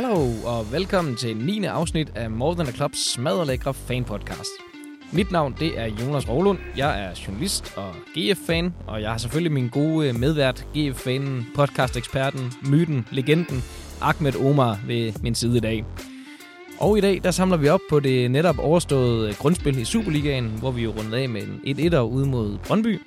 Hallo og velkommen til 9. afsnit af More Than a Clubs smadrelækre fan-podcast. Mit navn det er Jonas Rolund. Jeg er journalist og GF-fan, og jeg har selvfølgelig min gode medvært, GF-fanen, podcast-eksperten, myten, legenden, Ahmed Omar ved min side i dag. Og i dag, der samler vi op på det netop overståede grundspil i Superligaen, hvor vi jo rundede af med en 1-1'er ude mod Brøndby.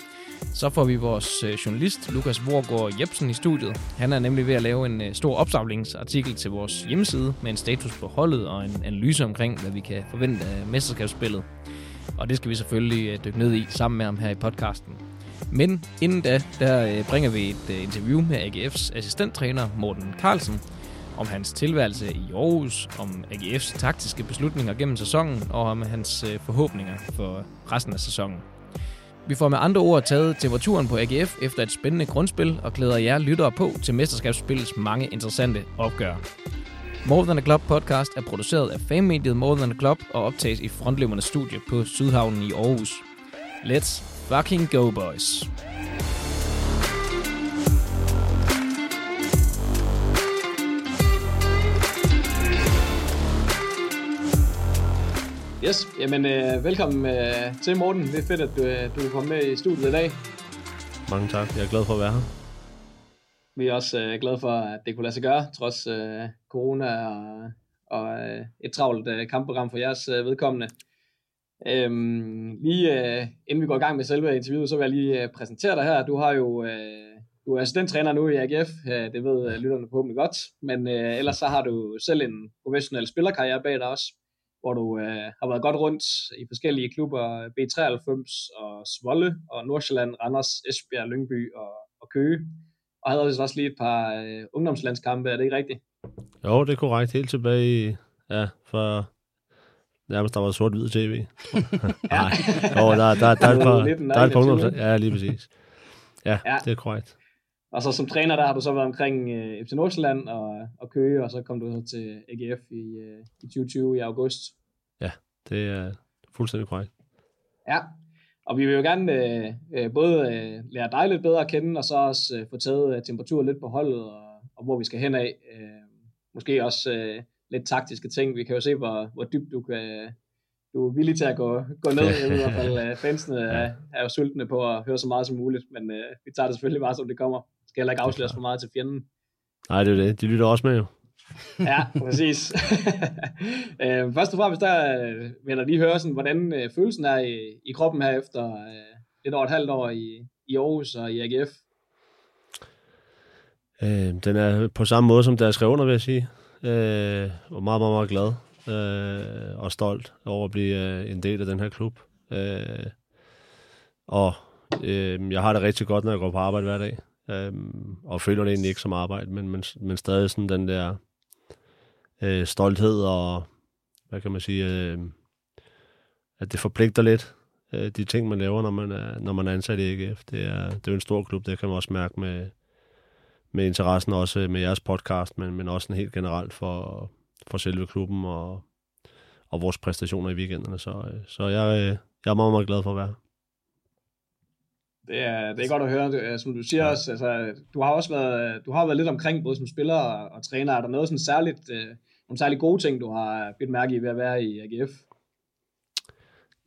Så får vi vores øh, journalist, Lukas Vorgård Jebsen, i studiet. Han er nemlig ved at lave en øh, stor opsamlingsartikel til vores hjemmeside med en status på holdet og en analyse omkring, hvad vi kan forvente af mesterskabsspillet. Og det skal vi selvfølgelig øh, dykke ned i sammen med ham her i podcasten. Men inden da, der bringer vi et interview med AGF's assistenttræner Morten Carlsen, om hans tilværelse i Aarhus, om AGF's taktiske beslutninger gennem sæsonen og om hans forhåbninger for resten af sæsonen. Vi får med andre ord taget temperaturen på AGF efter et spændende grundspil og klæder jer lyttere på til mesterskabsspillets mange interessante opgør. More Than a Club podcast er produceret af fanmediet More Than a Club og optages i Frontløbernes studie på Sydhavnen i Aarhus. Let's fucking go, boys! Yes, jamen øh, velkommen øh, til Morten. Det er fedt, at du, øh, du er kommet med i studiet i dag. Mange tak. Jeg er glad for at være her. Vi er også øh, glade for, at det kunne lade sig gøre, trods øh, corona og, og øh, et travlt øh, kampprogram for jeres øh, vedkommende. Øhm, lige øh, inden vi går i gang med selve interviewet, så vil jeg lige øh, præsentere dig her. Du har jo øh, du er assistenttræner nu i AGF, øh, det ved øh, lytterne forhåbentlig godt, men øh, ellers så har du selv en professionel spillerkarriere bag dig også hvor du øh, har været godt rundt i forskellige klubber, B93 og Svolle og Nordsjælland, Randers, Esbjerg, Lyngby og, og Køge. Og havde også lige et par øh, ungdomslandskampe, er det ikke rigtigt? Jo, det er korrekt. Helt tilbage i, ja, for nærmest der var sort-hvid tv. Nej, jo, der, der, der, der, er et par, der er et par ungdoms... Ja, lige præcis. Ja, ja, det er korrekt. Og så som træner, der har du så været omkring øh, FC Nordsjælland og, og Køge, og så kom du til AGF i, øh, i 2020 i august. Det er fuldstændig korrekt. Ja, og vi vil jo gerne øh, øh, både øh, lære dig lidt bedre at kende, og så også øh, få taget øh, temperatur lidt på holdet, og, og hvor vi skal hen af. Øh, måske også øh, lidt taktiske ting. Vi kan jo se, hvor, hvor dybt du kan, du er villig til at gå, gå ned. Jeg ved i hvert fald, at fansene er, er jo sultne på at høre så meget som muligt, men øh, vi tager det selvfølgelig bare, som det kommer skal heller ikke afsløres for meget til fjenden. Nej, det er det. De lytter også med jo. ja, præcis. øh, først og fremmest, der øh, vil jeg lige høre, sådan, hvordan øh, følelsen er i, i kroppen her efter øh, lidt over et halvt år i, i Aarhus og i AGF. Øh, den er på samme måde, som da jeg skrev under, vil jeg sige. Øh, og meget, meget, meget glad øh, og stolt over at blive øh, en del af den her klub. Øh, og øh, jeg har det rigtig godt, når jeg går på arbejde hver dag. Øh, og føler det egentlig ikke som arbejde, men, men, men stadig sådan den der øh, stolthed og, hvad kan man sige, øh, at det forpligter lidt, øh, de ting, man laver, når man er, når man er ansat i AGF. Det er, det er jo en stor klub, det kan man også mærke med, med interessen også øh, med jeres podcast, men, men også helt generelt for, for selve klubben og, og vores præstationer i weekenderne. Så, øh, så jeg, øh, jeg er meget, meget glad for at være her. Det er, det er godt at høre, det, som du siger også, altså, du har også været, du har været lidt omkring, både som spiller og, og træner. Er der noget sådan særligt, øh, nogle særligt gode ting, du har bidt mærke i ved at være i AGF?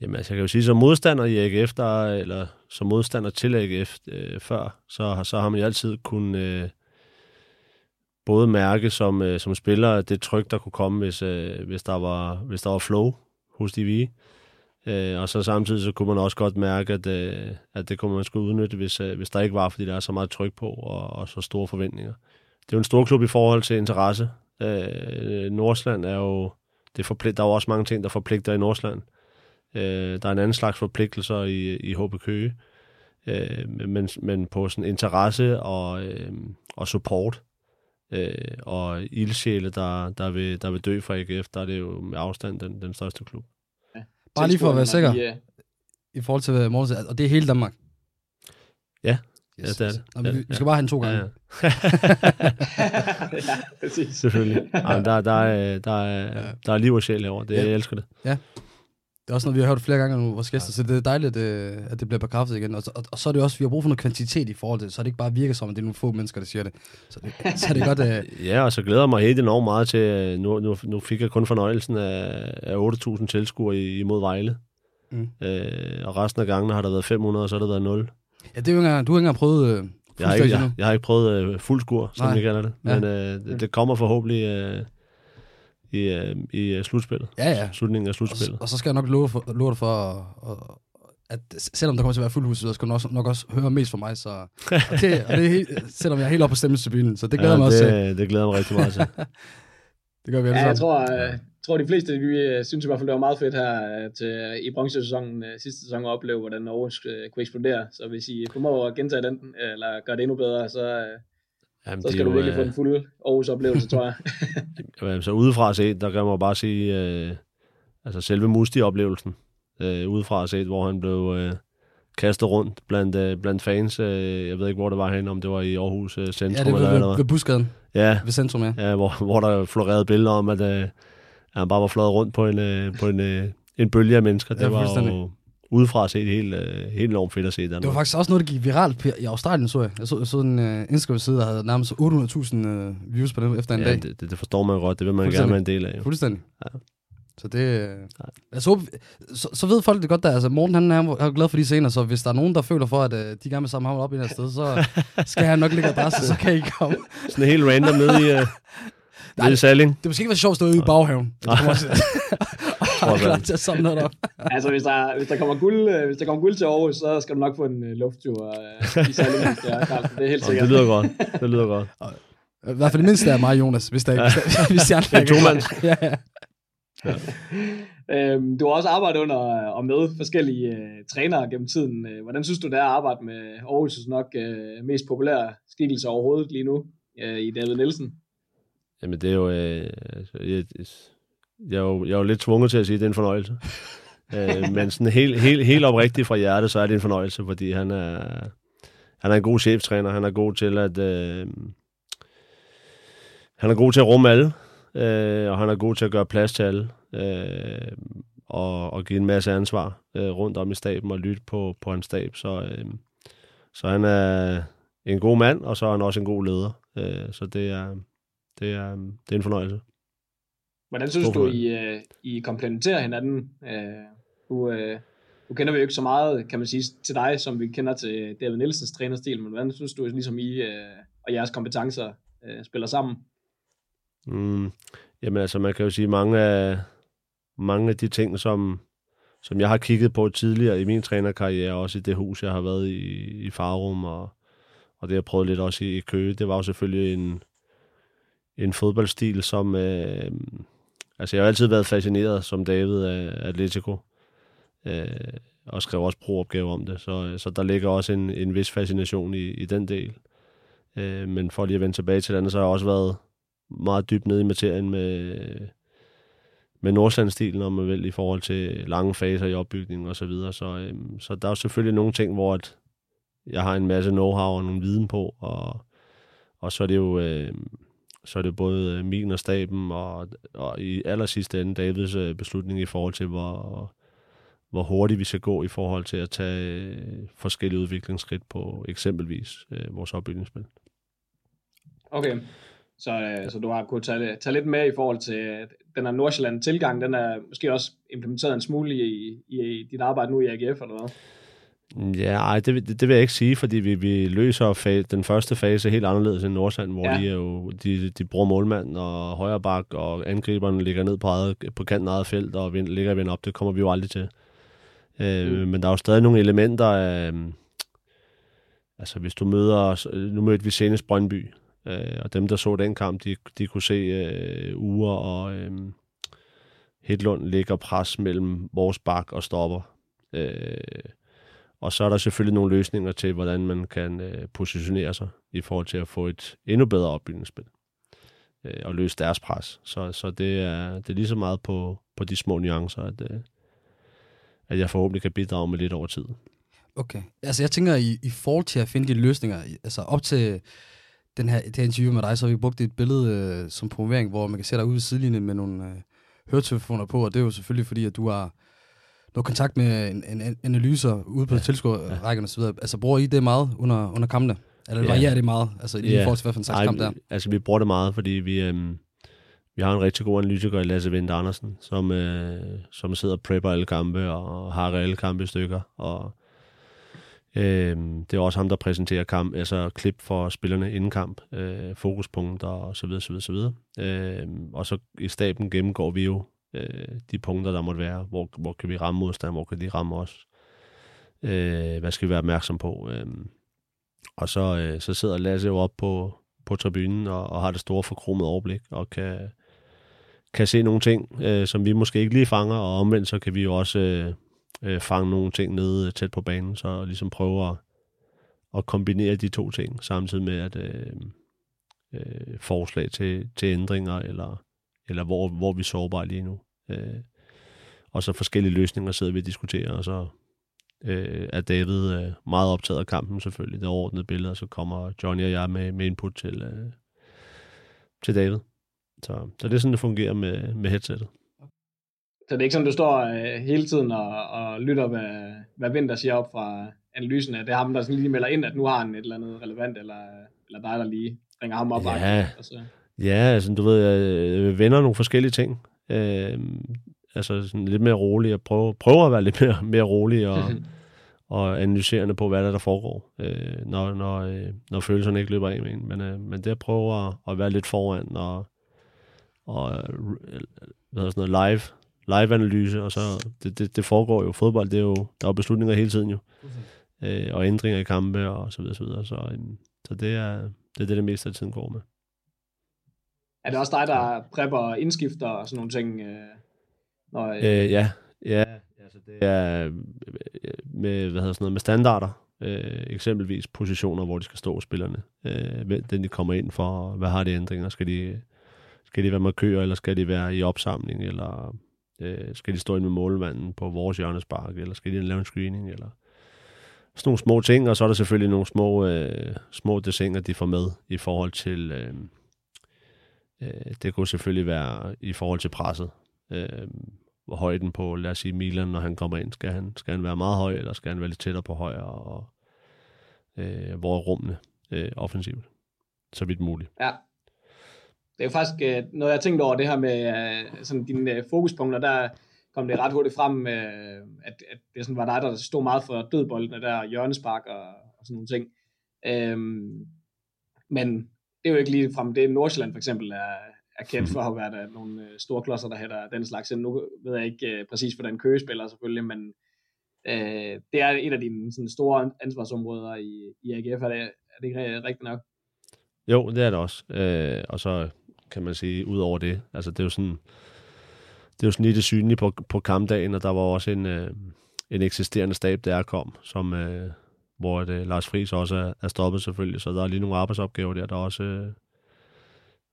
Jamen, altså, jeg kan jo sige, som modstander i AGF, der, eller som modstander til AGF øh, før, så, så har man jo altid kunnet øh, både mærke som, øh, som spiller, det tryk, der kunne komme, hvis, øh, hvis, der, var, hvis der var flow hos de vi. Øh, Øh, og så samtidig så kunne man også godt mærke, at, øh, at det kunne man skulle udnytte, hvis, øh, hvis der ikke var, fordi der er så meget tryk på og, og så store forventninger. Det er jo en stor klub i forhold til interesse. Øh, Nordsland er jo, det forpligt, der er jo også mange ting, der forpligter i Nordsland. Øh, der er en anden slags forpligtelser i, i HB Køge. Øh, men, men på sådan interesse og, øh, og support øh, og ildsjæle, der, der, vil, der vil dø for AGF, der er det jo med afstand den, den største klub. Bare lige for at være sikker, i, uh... i forhold til Morten, og det er hele Danmark? Ja, yes, ja det er det. Nå, vi, vi skal bare have den to gange. Ja, ja præcis. Selvfølgelig. Ja, der, der, er, der, er, der er liv og sjæl herovre. Det, ja. Jeg elsker det. Ja. Det er også noget, vi har hørt flere gange nu, vores gæster, ja. så det er dejligt, øh, at det bliver bekræftet igen. Og, og, og så er det også, vi har brug for noget kvantitet i forhold til det, så det ikke bare virker som, at det er nogle få mennesker, der siger det. Så det, så det er godt... Uh... Ja, og så glæder jeg mig helt enormt meget til, nu, nu, nu fik jeg kun fornøjelsen af, af 8.000 tilskuere imod Vejle. Mm. Øh, og resten af gangene har der været 500, og så har der været 0. Ja, det er jo engang, du har ikke engang prøvet øh, jeg har, ikke, jeg, jeg har ikke prøvet øh, fuld skur, som Nej. jeg kalder det. Men øh, det, det kommer forhåbentlig øh, i, øh, i uh, slutspillet. Ja, ja. Slutningen af slutspillet. Og, og så skal jeg nok love, for, love dig for, at, at selvom der kommer til at være fuldt hus, så skal du nok, nok også høre mest fra mig. Så, og det, og det er helt, selvom jeg er helt oppe på stemmelsebilen, så det glæder ja, mig også til. Det glæder mig rigtig meget til. det gør vi alle ja, jeg tror, øh, tror, de fleste vi øh, synes i hvert fald, det var meget fedt her øh, til, i bronzesæsonen øh, sidste sæson at opleve, hvordan Aarhus kunne eksplodere. Så hvis I formår at gentage den, eller gøre det endnu bedre, så, Jamen, så skal du virkelig jo, få en fuld Aarhus-oplevelse, tror jeg. Jamen, så udefra set, der kan man bare sige, øh, altså selve Musti-oplevelsen, øh, udefra set, hvor han blev øh, kastet rundt blandt, øh, blandt fans. Øh, jeg ved ikke, hvor det var hen, om det var i Aarhus øh, Centrum. Ja, det var eller, ved, eller ved Busgaden. Ja. Ved Centrum, ja. Ja, hvor, hvor der florerede billeder om, at øh, han bare var fløjet rundt på en, øh, på en, øh, en bølge af mennesker. Det ja, var jo udefra set helt, øh, helt enormt fedt at se. Der det var faktisk også noget, der gik viralt i Australien, så jeg. Jeg så, jeg så en uh, Instagram-side, der havde nærmest 800.000 uh, views på det efter en ja, dag. Det, det, det, forstår man godt. Det vil man gerne være en del af. Jo. Fuldstændig. Ja. Så det... Altså, så, så ved folk det godt der. Altså, Morten han er, er glad for de scener, så hvis der er nogen, der føler for, at uh, de gerne vil samle ham op i et sted, så skal han nok lægge adresse, så kan I komme. Sådan helt random nede i, uh, nede i Salling. Det måske ikke være sjovt at stå ude i baghaven. og klar til at samle noget op. altså, hvis der, hvis der, kommer guld, øh, hvis der kommer guld til Aarhus, så skal du nok få en uh, lufttur uh, i Salling. Ja, det er helt sikkert. Det lyder godt. Det lyder godt. I hvert fald det mindste er mig, Jonas, hvis der, ja. hvis der, der, der er to ja, ja. Øhm, du har også arbejdet under og med forskellige uh, trænere gennem tiden. Hvordan synes du, det er at arbejde med Aarhus' nok uh, mest populære skikkelse overhovedet lige nu uh, i David Nielsen? Jamen det er jo... Øh, altså, jeg, jeg, er jo, jeg er jo lidt tvunget til at sige, at det er en fornøjelse. øh, men sådan helt, helt, helt oprigtigt fra hjertet, så er det en fornøjelse, fordi han er, han er en god cheftræner. Han er god til at... Øh, han er god til at rumme alle, øh, og han er god til at gøre plads til alle, øh, og, og give en masse ansvar øh, rundt om i staben og lytte på, på hans stab. Så, øh, så han er en god mand, og så er han også en god leder. Øh, så det er, det er, det er en fornøjelse. Hvordan synes du, I, uh, I komplementerer hinanden? Uh, du, uh, du kender vi jo ikke så meget, kan man sige, til dig, som vi kender til David Nielsens trænerstil, men hvordan synes du, ligesom I uh, og jeres kompetencer uh, spiller sammen? Mm, jamen altså, man kan jo sige, mange af, mange af de ting, som, som jeg har kigget på tidligere i min trænerkarriere, også i det hus, jeg har været i, i Farum, og, og det jeg prøvet lidt også i, i Køge, det var jo selvfølgelig en, en fodboldstil, som... Øh, altså, jeg har altid været fascineret som David af Atletico, øh, og skrev også pro-opgave om det, så, øh, så der ligger også en, en vis fascination i, i den del. Øh, men for lige at vende tilbage til den, så har jeg også været meget dybt nede i materien med, med Nordsjællandsstilen, om man vil, i forhold til lange faser i opbygningen og så videre. Så, øh, så der er jo selvfølgelig nogle ting, hvor at jeg har en masse know-how og nogle viden på, og, og så er det jo... Øh, så er det både min og staben, og, og i aller sidste ende Davids øh, beslutning i forhold til, hvor, hvor hurtigt vi skal gå i forhold til at tage øh, forskellige udviklingsskridt på eksempelvis øh, vores opbygningsspil. Okay, så, øh, så du har kunnet tage, tage lidt med i forhold til den her Nordsjælland-tilgang, den er måske også implementeret en smule i, i, i dit arbejde nu i AGF, eller hvad? Ja, ej, det, det, det vil jeg ikke sige, fordi vi, vi løser fa- den første fase helt anderledes end Nordsjælland, hvor ja. de, er jo, de, de bruger målmanden og højre bak, og angriberne ligger ned på, eget, på kanten af eget felt og vind, ligger vind op. Det kommer vi jo aldrig til. Øh, mm. Men der er jo stadig nogle elementer af... Altså, hvis du møder... Nu mødte vi senest Brøndby, øh, og dem, der så den kamp, de, de kunne se øh, Ure og øh, Hedlund ligger pres mellem vores bak og stopper. Øh, og så er der selvfølgelig nogle løsninger til, hvordan man kan øh, positionere sig i forhold til at få et endnu bedre opbygningsspil øh, og løse deres pres. Så, så det, er, det er lige så meget på, på de små nuancer, at, øh, at jeg forhåbentlig kan bidrage med lidt over tid. Okay. Altså jeg tænker, i, i forhold til at finde de løsninger, altså op til den her, det her interview med dig, så har vi brugt et billede øh, som promovering, hvor man kan se dig ude ved sidelinjen med nogle øh, høretelefoner på, og det er jo selvfølgelig fordi, at du har noget kontakt med en, en, en analyser ude på ja. tilskuerrækken og så videre. Altså, bruger I det meget under, under kampene? Eller ja. varierer det meget? Altså, i ja. forhold til, hvad for en slags kamp der? Altså, vi bruger det meget, fordi vi, øhm, vi har en rigtig god analytiker i Lasse Vendt Andersen, som, øh, som sidder og prepper alle kampe og har alle kampe i stykker. Og øh, det er også ham, der præsenterer kamp, altså klip for spillerne inden kamp, øh, fokuspunkter og så videre, så videre, så videre. Øh, og så i staben gennemgår vi jo øh, de punkter, der måtte være. Hvor, hvor kan vi ramme modstand? Hvor kan de ramme os? Øh, hvad skal vi være opmærksom på? Øh, og så, øh, så sidder Lasse jo op på, på tribunen og, og har det store forkromede overblik og kan, kan se nogle ting, øh, som vi måske ikke lige fanger, og omvendt så kan vi jo også øh, øh, fange nogle ting nede øh, tæt på banen, så ligesom prøve at, at kombinere de to ting, samtidig med at øh, øh, forslag til, til ændringer, eller, eller hvor, hvor vi er sårbare lige nu. Øh, og så forskellige løsninger sidder vi og diskuterer, og så øh, er David øh, meget optaget af kampen selvfølgelig, det overordnede billede, og så kommer Johnny og jeg med, med input til, øh, til David. Så, så det er sådan, det fungerer med, med headsettet. Så det er ikke sådan, du står øh, hele tiden og, og lytter, hvad, hvad Vinter siger op fra analysen af. Det er ham, der sådan lige melder ind, at nu har han et eller andet relevant, eller, eller dig, der lige ringer ham op. Ja, og så. ja altså, du ved, jeg vender nogle forskellige ting. Øh, altså sådan lidt mere rolig, og prøve, prøve at være lidt mere, mere rolig og, og analyserende på, hvad der, der foregår, øh, når, når, øh, når følelserne ikke løber af med en. Men, øh, men det at prøve at, at være lidt foran og, og hvad hedder sådan noget, live, live-analyse, og så det, det, det foregår jo. Fodbold, det er jo, der er jo beslutninger hele tiden jo. Øh, og ændringer i kampe og så videre, så videre. Så, øh, så det er det, er det, det meste af tiden går med. Er det også dig, der prepper indskifter og sådan nogle ting? Øh, når, øh... Øh, ja, ja. Altså, det er øh, med, hvad hedder sådan noget, med standarder. Øh, eksempelvis positioner, hvor de skal stå spillerne. Øh, den de kommer ind for, hvad har de ændringer? Skal de, skal de være markører, eller skal de være i opsamling, eller øh, skal de stå ind med målmanden på vores hjørnespark, eller skal de lave en screening, eller sådan nogle små ting, og så er der selvfølgelig nogle små, øh, små desinger, de får med i forhold til, øh, øh, det kunne selvfølgelig være i forhold til presset. Øh, hvor højden på, lad os sige, Milan, når han kommer ind, skal han, skal han være meget høj, eller skal han være lidt tættere på højre, og øh, hvor er rummene øh, offensivt, så vidt muligt. Ja. Det er jo faktisk øh, noget, jeg tænkte over, det her med øh, sådan dine øh, fokuspunkter, der kom det ret hurtigt frem, øh, at, at det sådan var dig, der stod meget for dødboldene der, hjørnespark og, og sådan nogle ting. Øh, men det er jo ikke lige frem det. Nordsjælland for eksempel er, er kendt for at være der nogle øh, store klodser, der hætter den slags. Nu ved jeg ikke øh, præcis, hvordan Køge spiller selvfølgelig, men øh, det er et af dine sådan, store ansvarsområder i, i AGF. Er det, er det ikke rigtigt nok? Jo, det er det også. Øh, og så kan man sige, ud over det, altså det er jo sådan, det er jo sådan lidt synligt på, på kampdagen, og der var også en, øh, en eksisterende stab, der kom, som, øh, hvor det, Lars Friis også er, er stoppet selvfølgelig, så der er lige nogle arbejdsopgaver der, der også øh,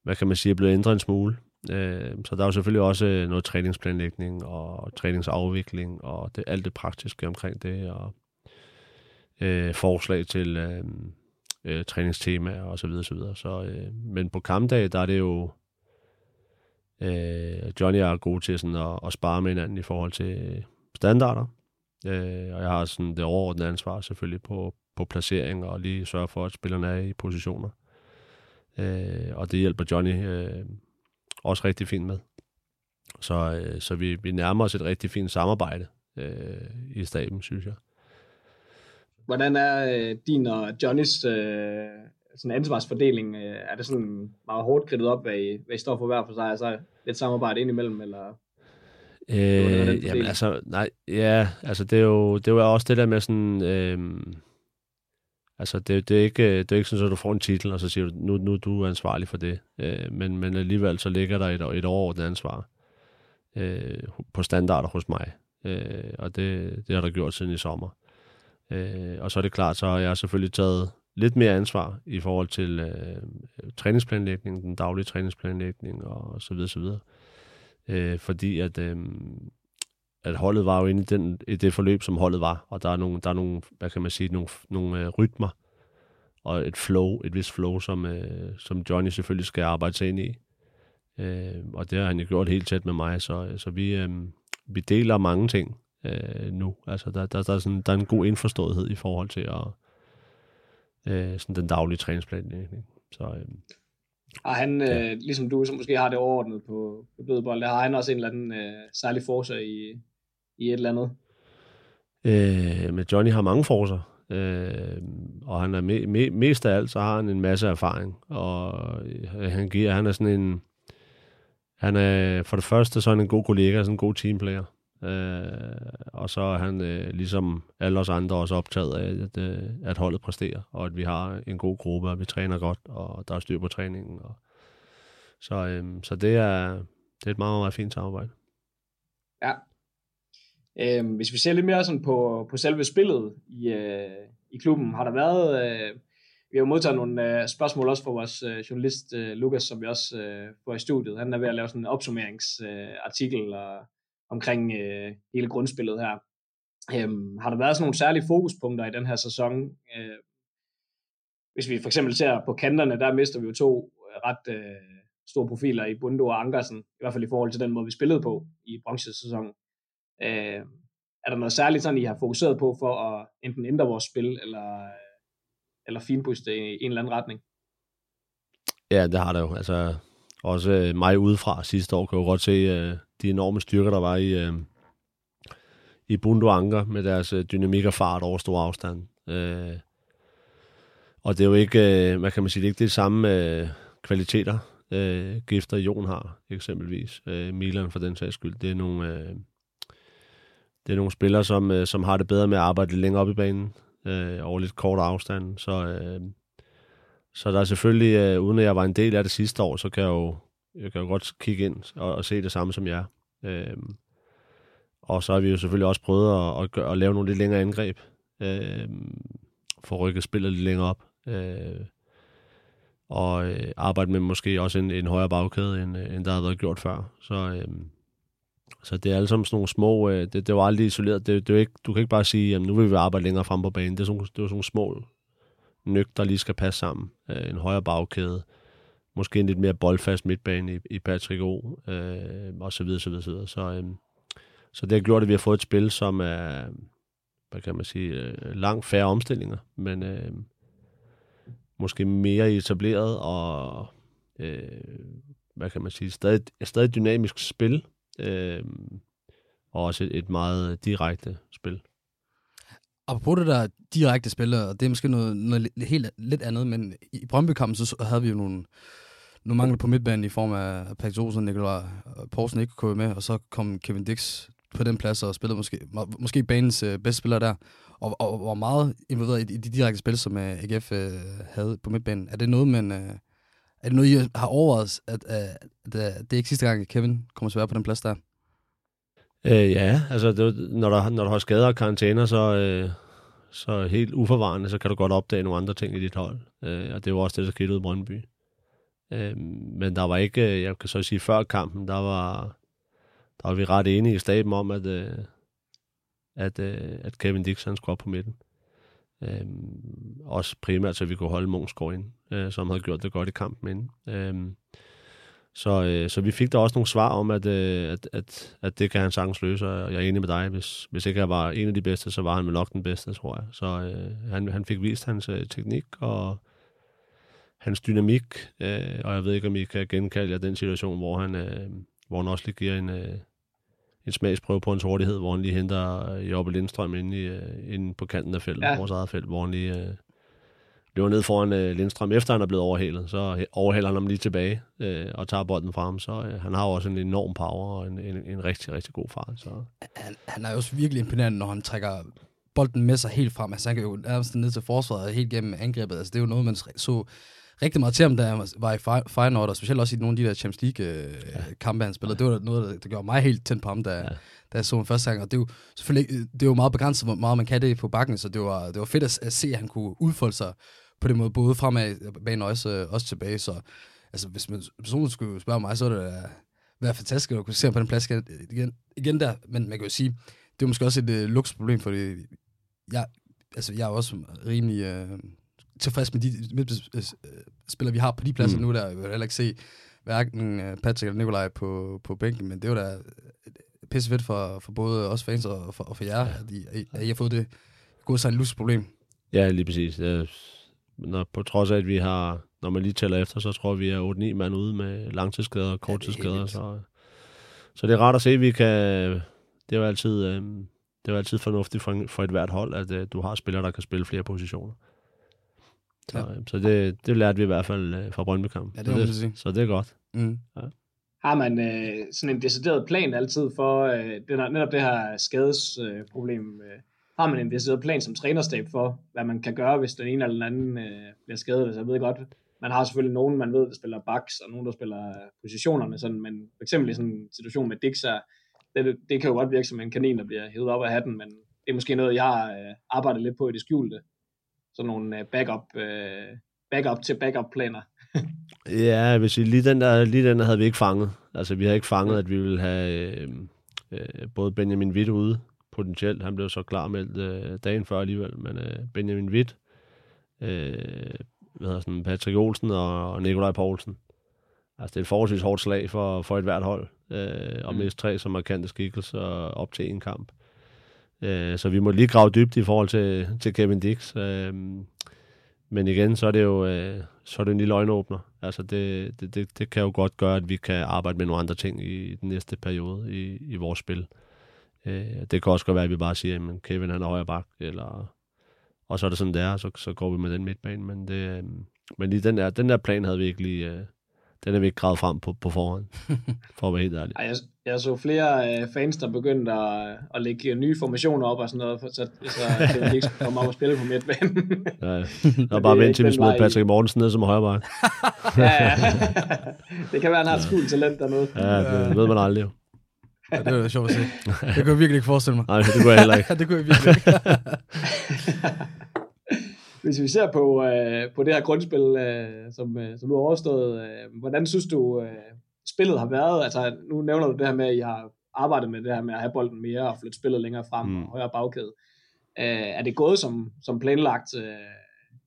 hvad kan man sige, er blevet ændret en smule. Øh, så der er jo selvfølgelig også øh, noget træningsplanlægning og træningsafvikling og det, alt det praktiske omkring det, og øh, forslag til øh, øh, træningstemaer og så videre, så videre. Så, øh, men på kampdag, der er det jo, øh, Johnny er god til sådan at, at spare med hinanden i forhold til standarder, øh, og jeg har sådan det overordnede ansvar selvfølgelig på, på placering og lige sørge for, at spillerne er i positioner. Øh, og det hjælper Johnny øh, også rigtig fint med. Så, øh, så vi, vi nærmer os et rigtig fint samarbejde øh, i staben, synes jeg. Hvordan er øh, din og Johnnys øh, sådan ansvarsfordeling? Øh, er det sådan meget hårdt kridtet op, hvad I, hvad I står for hver for sig? Altså lidt samarbejde indimellem, eller? Øh, jamen altså, nej, ja, altså det er jo, det er jo også det der med sådan, øh, Altså, det, det, er ikke, det er ikke sådan, at du får en titel, og så siger du, nu, nu du er ansvarlig for det. Øh, men, men alligevel så ligger der et, et overordnet ansvar øh, på standarder hos mig. Øh, og det, det har der gjort siden i sommer. Øh, og så er det klart, så har jeg selvfølgelig taget lidt mere ansvar i forhold til øh, træningsplanlægning, den daglige træningsplanlægning og så videre, så videre. Øh, Øh, fordi at, øh, at holdet var jo inde i, den, i det forløb, som holdet var, og der er nogle, der er nogle hvad kan man sige, nogle, nogle øh, rytmer, og et flow, et vist flow, som, øh, som Johnny selvfølgelig skal arbejde sig ind i. Øh, og det har han jo gjort helt tæt med mig, så, øh, så vi, øh, vi deler mange ting, øh, nu. Altså, der, der, der, er sådan, der er en god indforståethed i forhold til at, øh, sådan den daglige træningsplanlægning. Så, øh, har han, ja. øh, ligesom du, som måske har det overordnet på, på dødebold, der har han også en eller anden øh, særlig force i, i et eller andet? Øh, men Johnny har mange forser. Øh, og han er me, me, mest af alt, så har han en masse erfaring. Og øh, han giver, han er sådan en, han er for det første så er han en god kollega, sådan en god teamplayer. Øh, og så er han øh, ligesom alle os andre også optaget af, at, øh, at holdet præsterer, og at vi har en god gruppe, og vi træner godt, og der er styr på træningen. Og, så, øh, så det er, det er et meget, meget fint samarbejde. Ja. Øh, hvis vi ser lidt mere sådan på, på selve spillet i, øh, i klubben, har der været... Øh, vi har modtaget nogle øh, spørgsmål også fra vores øh, journalist øh, Lukas, som vi også øh, får i studiet. Han er ved at lave sådan en opsummeringsartikel øh, og omkring øh, hele grundspillet her. Øhm, har der været sådan nogle særlige fokuspunkter i den her sæson? Øh, hvis vi for eksempel ser på kanterne, der mister vi jo to øh, ret øh, store profiler i Bundo og Ankersen, i hvert fald i forhold til den måde, vi spillede på i bronzesæsonen. Øh, er der noget særligt, sådan I har fokuseret på for at enten ændre vores spil, eller, øh, eller finpuste i en eller anden retning? Ja, det har der jo. Altså, også øh, mig udefra sidste år kan jo godt se øh, de enorme styrker, der var i, øh, i Bundo Anker med deres øh, dynamik og fart over stor afstand. Øh, og det er jo ikke, øh, man kan man sige, det er ikke det samme øh, kvaliteter, øh, Gifter Jon har, eksempelvis. Øh, Milan for den sags skyld. Det er nogle, øh, det er nogle spillere, som, øh, som har det bedre med at arbejde lidt længere op i banen, øh, over lidt kort afstand. Så, øh, så der er selvfølgelig, øh, uden at jeg var en del af det sidste år, så kan jeg jo, jeg kan jo godt kigge ind og, og se det samme som jer. Øhm, og så har vi jo selvfølgelig også prøvet at, at, gøre, at lave nogle lidt længere angreb, øhm, for at rykke spillet lidt længere op. Øh, og øh, arbejde med måske også en, en højere bagkæde, end, øh, end der har været gjort før. Så, øh, så det er alle sammen sådan nogle små, øh, det, det var aldrig isoleret. Det, det er ikke, du kan ikke bare sige, at nu vil vi arbejde længere frem på banen. Det er sådan, det er sådan nogle små nyk, der lige skal passe sammen. Øh, en højere bagkæde, måske en lidt mere boldfast midtbane i, i Patrick O, øh, og så videre, så videre, så videre. Så, øh, så det har gjort, at vi har fået et spil, som er, hvad kan man sige, øh, langt færre omstillinger, men øh, måske mere etableret og, øh, hvad kan man sige, stadig, stadig dynamisk spil, øh, og også et, et meget direkte spil. Apropos det der direkte spil, og det er måske noget, noget helt lidt andet, men i Brøndby-kampen, så havde vi jo nogle, nu mangler på midtbanen i form af Patrick Olsen, Nikolaj øh, Poulsen ikke kunne med, og så kom Kevin Dix på den plads og spillede måske, måske banens øh, bedste spiller der, og, og, og var meget involveret i, i de direkte spil, som øh, AGF øh, havde på midtbanen. Er det noget, man, øh, er det noget, I har overvejet, at, øh, at, at, at det er ikke sidste gang, at Kevin kommer til at være på den plads der? Øh, ja, altså det, når, der, når der har skader og karantæner, så, øh, så helt uforvarende, så kan du godt opdage nogle andre ting i dit hold. Øh, og det var også det, der skete ud i Brøndby. Øh, men der var ikke, øh, jeg kan så sige, før kampen, der var, der var vi ret enige i staben om, at, øh, at, øh, at Kevin Dixon skulle op på midten. Øh, også primært, så vi kunne holde Mungsgaard ind, øh, som havde gjort det godt i kampen inden. Øh, så, øh, så vi fik da også nogle svar om, at, øh, at, at, at det kan han sagtens løse, og jeg er enig med dig. Hvis, hvis ikke jeg var en af de bedste, så var han med nok den bedste, tror jeg. Så øh, han, han fik vist hans øh, teknik og hans dynamik, øh, og jeg ved ikke, om I kan genkalde jer den situation, hvor han, øh, hvor han også lige giver en, øh, en smagsprøve på hans hurtighed, hvor han lige henter øh, Jobbe Lindstrøm inde, i, øh, inde på kanten af feltet, ja. vores eget felt, hvor han lige... Øh, løber ned foran øh, Lindstrøm, efter han er blevet overhalet. Så overhaler han ham lige tilbage øh, og tager bolden fra ham. Så øh, han har også en enorm power og en, en, en rigtig, rigtig god fart. Så. Han, han er jo også virkelig imponerende, når han trækker bolden med sig helt frem. Altså, han kan jo nærmest ned til forsvaret helt gennem angrebet. Altså, det er jo noget, man så rigtig meget til ham, da han var i Feyenoord, og specielt også i nogle af de der Champions League-kampe, øh, han spillede. Det var noget, der gjorde mig helt tændt på ham, da, ja. da jeg så ham første gang. Og det er jo selvfølgelig det er jo meget begrænset, hvor meget man kan det på bakken, så det var, det var fedt at, at se, at han kunne udfolde sig på den måde, både fremad banen og også, også tilbage. Så altså, hvis man personligt skulle spørge mig, så er det være fantastisk at kunne se ham på den plads igen, igen der. Men man kan jo sige, det er måske også et uh, luksusproblem, fordi jeg, altså, jeg er også rimelig uh, tilfreds med de med, uh, spillere, vi har på de pladser mm. nu. Der jeg vil heller ikke se hverken Patrick eller Nikolaj på, på bænken, men det er jo da pisse fedt for, for både os fans og for, og for jer, ja. at, I, at I har fået det gode sig en problem. Ja, lige præcis. Øh, når, på trods af, at vi har, når man lige tæller efter, så tror vi, vi er 8-9 mand ude med langtidsskader og korttidsskader. Ja, så, så det er rart at se, at vi kan... Det er jo altid, øh, det er jo altid fornuftigt for, for et hvert hold, at øh, du har spillere, der kan spille flere positioner. Så, ja. så det, det lærte vi i hvert fald øh, fra brøndby Ja, det, så, det, sige. så det er godt. Mm. Ja. Har man øh, sådan en decideret plan altid for øh, det, der, netop det her skadesproblem? Øh, har man en decideret plan som trænerstab for, hvad man kan gøre, hvis den ene eller den anden øh, bliver skadet? Altså, jeg ved godt, man har selvfølgelig nogen, man ved, der spiller backs, og nogen, der spiller positionerne, sådan, men for eksempel i sådan en situation med Dix her, det, det kan jo godt virke som en kanin, der bliver hævet op af hatten, men det er måske noget, jeg har øh, arbejdet lidt på i det skjulte. Sådan nogle øh, backup, øh, backup til backup planer. ja, vil sige, lige den, der, lige den der havde vi ikke fanget. Altså, vi har ikke fanget, at vi ville have øh, øh, både Benjamin Witt ude, potentielt. Han blev så klar med øh, dagen før alligevel, men øh, Benjamin Witt, øh, hvad hedder sådan, Patrick Olsen og, og Nikolaj Poulsen. Altså, det er et forholdsvis hårdt slag for, for et hvert hold, øh, og mm. mest tre som markante skikkelser op til en kamp. Øh, så vi må lige grave dybt i forhold til, til Kevin Dix. Øh, men igen, så er det jo øh, så er det en lille øjenåbner. Altså det, det, det, det kan jo godt gøre, at vi kan arbejde med nogle andre ting i den næste periode i, i vores spil. Øh, det kan også godt være, at vi bare siger, at Kevin han er højre bak, eller, og så er det sådan, der, så, så går vi med den midtbane. Men, det, øh, men lige den der, den der plan havde vi ikke lige, øh, den er vi ikke gravet frem på, på forhånd, for at være helt ærlig. Ej, jeg, jeg så flere øh, fans, der begyndte at, at lægge nye formationer op og sådan noget, for, så, så det ikke skulle komme op og spille på midtbanen. ja, der er bare vent til, vi smider Patrick Mortensen ned som højre ja, ja, det kan være, han har et skjult talent dernede. Ja, det ved man aldrig jo. Ja, det var sjovt at se. Det kunne jeg virkelig ikke forestille mig. Nej, det kunne jeg heller ikke. det kunne jeg virkelig ikke. Hvis vi ser på, øh, på det her grundspil, øh, som, øh, som du har overstået, øh, hvordan synes du, øh, spillet har været? Altså, nu nævner du det her med, at I har arbejdet med det her med at have bolden mere og flytte spillet længere frem mm. og højere bagkæde. Øh, er det gået som, som planlagt? Øh,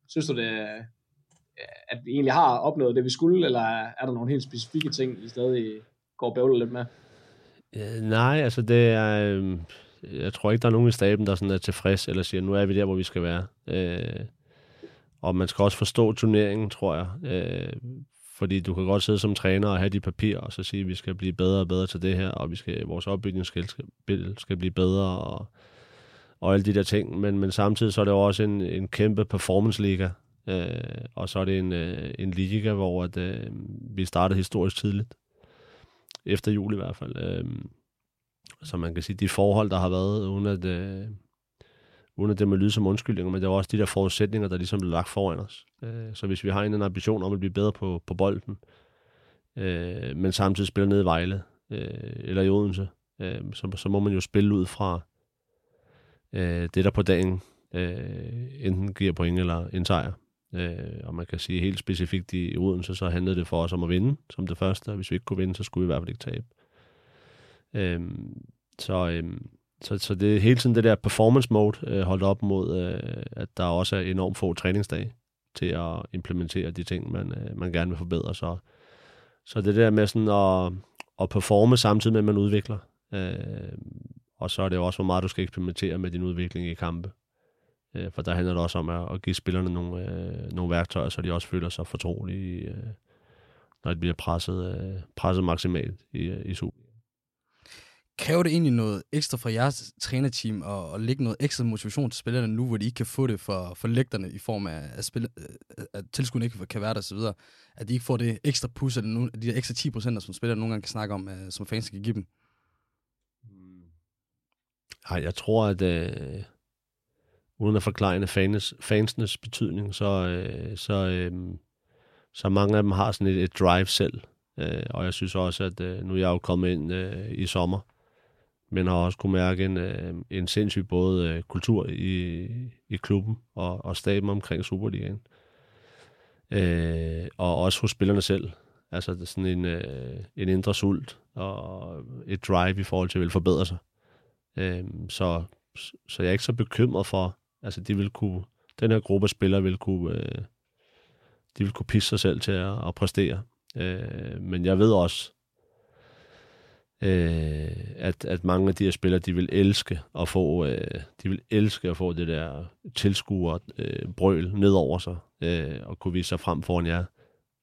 synes du, det, at vi egentlig har opnået det, vi skulle, eller er der nogle helt specifikke ting, I stadig går bøvler lidt med? Ja, nej, altså det er... Øh, jeg tror ikke, der er nogen i staben, der sådan er tilfreds, eller siger, nu er vi der, hvor vi skal være. Øh, og man skal også forstå turneringen, tror jeg. Øh, fordi du kan godt sidde som træner og have de papirer, og så sige, at vi skal blive bedre og bedre til det her, og vi skal, vores opbygning skal, skal blive bedre, og, og alle de der ting. Men, men samtidig så er det også en, en kæmpe performance-liga, øh, og så er det en, øh, en liga, hvor at, øh, vi startede historisk tidligt. Efter jul i hvert fald. Øh, så man kan sige, de forhold, der har været, uden at, øh, uden at det må lyde som undskyldninger, men det var også de der forudsætninger, der ligesom blev lagt foran os. Øh, så hvis vi har en ambition om at blive bedre på, på bolden, øh, men samtidig spille ned i Vejle øh, eller i Odense, øh, så, så må man jo spille ud fra øh, det, der på dagen øh, enten giver point eller en sejr. Øh, og man kan sige helt specifikt i Odense, så handlede det for os om at vinde som det første, og hvis vi ikke kunne vinde, så skulle vi i hvert fald ikke tabe. Øh, så, øh, så, så det er hele tiden det der performance mode øh, holdt op mod, øh, at der også er enormt få træningsdage til at implementere de ting, man, øh, man gerne vil forbedre. Så, så det der med sådan at, at performe samtidig med, at man udvikler. Øh, og så er det også, hvor meget du skal eksperimentere med din udvikling i kampe. Øh, for der handler det også om at, at give spillerne nogle, øh, nogle værktøjer, så de også føler sig fortrolige, øh, når de bliver presset, øh, presset maksimalt i, øh, i Super. Kræver det egentlig noget ekstra fra jeres trænerteam og, og lægge noget ekstra motivation til spillerne nu, hvor de ikke kan få det for, for lægterne i form af, at, spille, øh, at tilskuerne ikke kan være der osv., at de ikke får det ekstra pus, eller nogle, de der ekstra 10 procenter, som spillerne nogle gange kan snakke om, uh, som fans kan give dem? Hmm. Nej, jeg tror, at øh, uden at forklare fans, fansenes betydning, så, øh, så, øh, så mange af dem har sådan et, et drive selv. Øh, og jeg synes også, at øh, nu er jeg jo kommet ind øh, i sommer, men har også kunne mærke en, øh, en sindssyg både øh, kultur i, i klubben og, og staben omkring Superligaen. Øh, og også hos spillerne selv. Altså det er sådan en, øh, en indre sult og et drive i forhold til at vil forbedre sig. Øh, så, så jeg er ikke så bekymret for, altså de vil kunne, den her gruppe spillere vil kunne, øh, de vil kunne pisse sig selv til at, at præstere. Øh, men jeg ved også, øh, at, at mange af de her spillere, de vil elske at få, øh, de vil elske at få det der tilskuer øh, brøl ned over sig, øh, og kunne vise sig frem foran jer,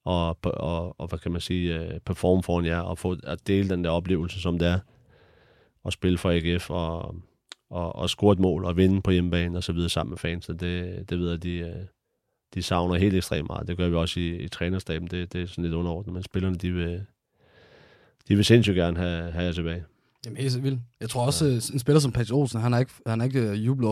og, og, og hvad kan man sige, øh, performe foran jer, og få at dele den der oplevelse, som det er, at spille for AGF, og, og, og score et mål, og vinde på hjemmebane, og så videre sammen med fans. Det, det ved jeg, de, øh, de savner helt ekstremt meget. Det gør vi også i, i trænerstaben. Det, det er sådan lidt underordnet, men spillerne, de vil, de vil sindssygt gerne have, have jer tilbage. Jamen helt vildt. Jeg tror også, ja. en spiller som Patrick Olsen, han har ikke, han har ikke øh, jublet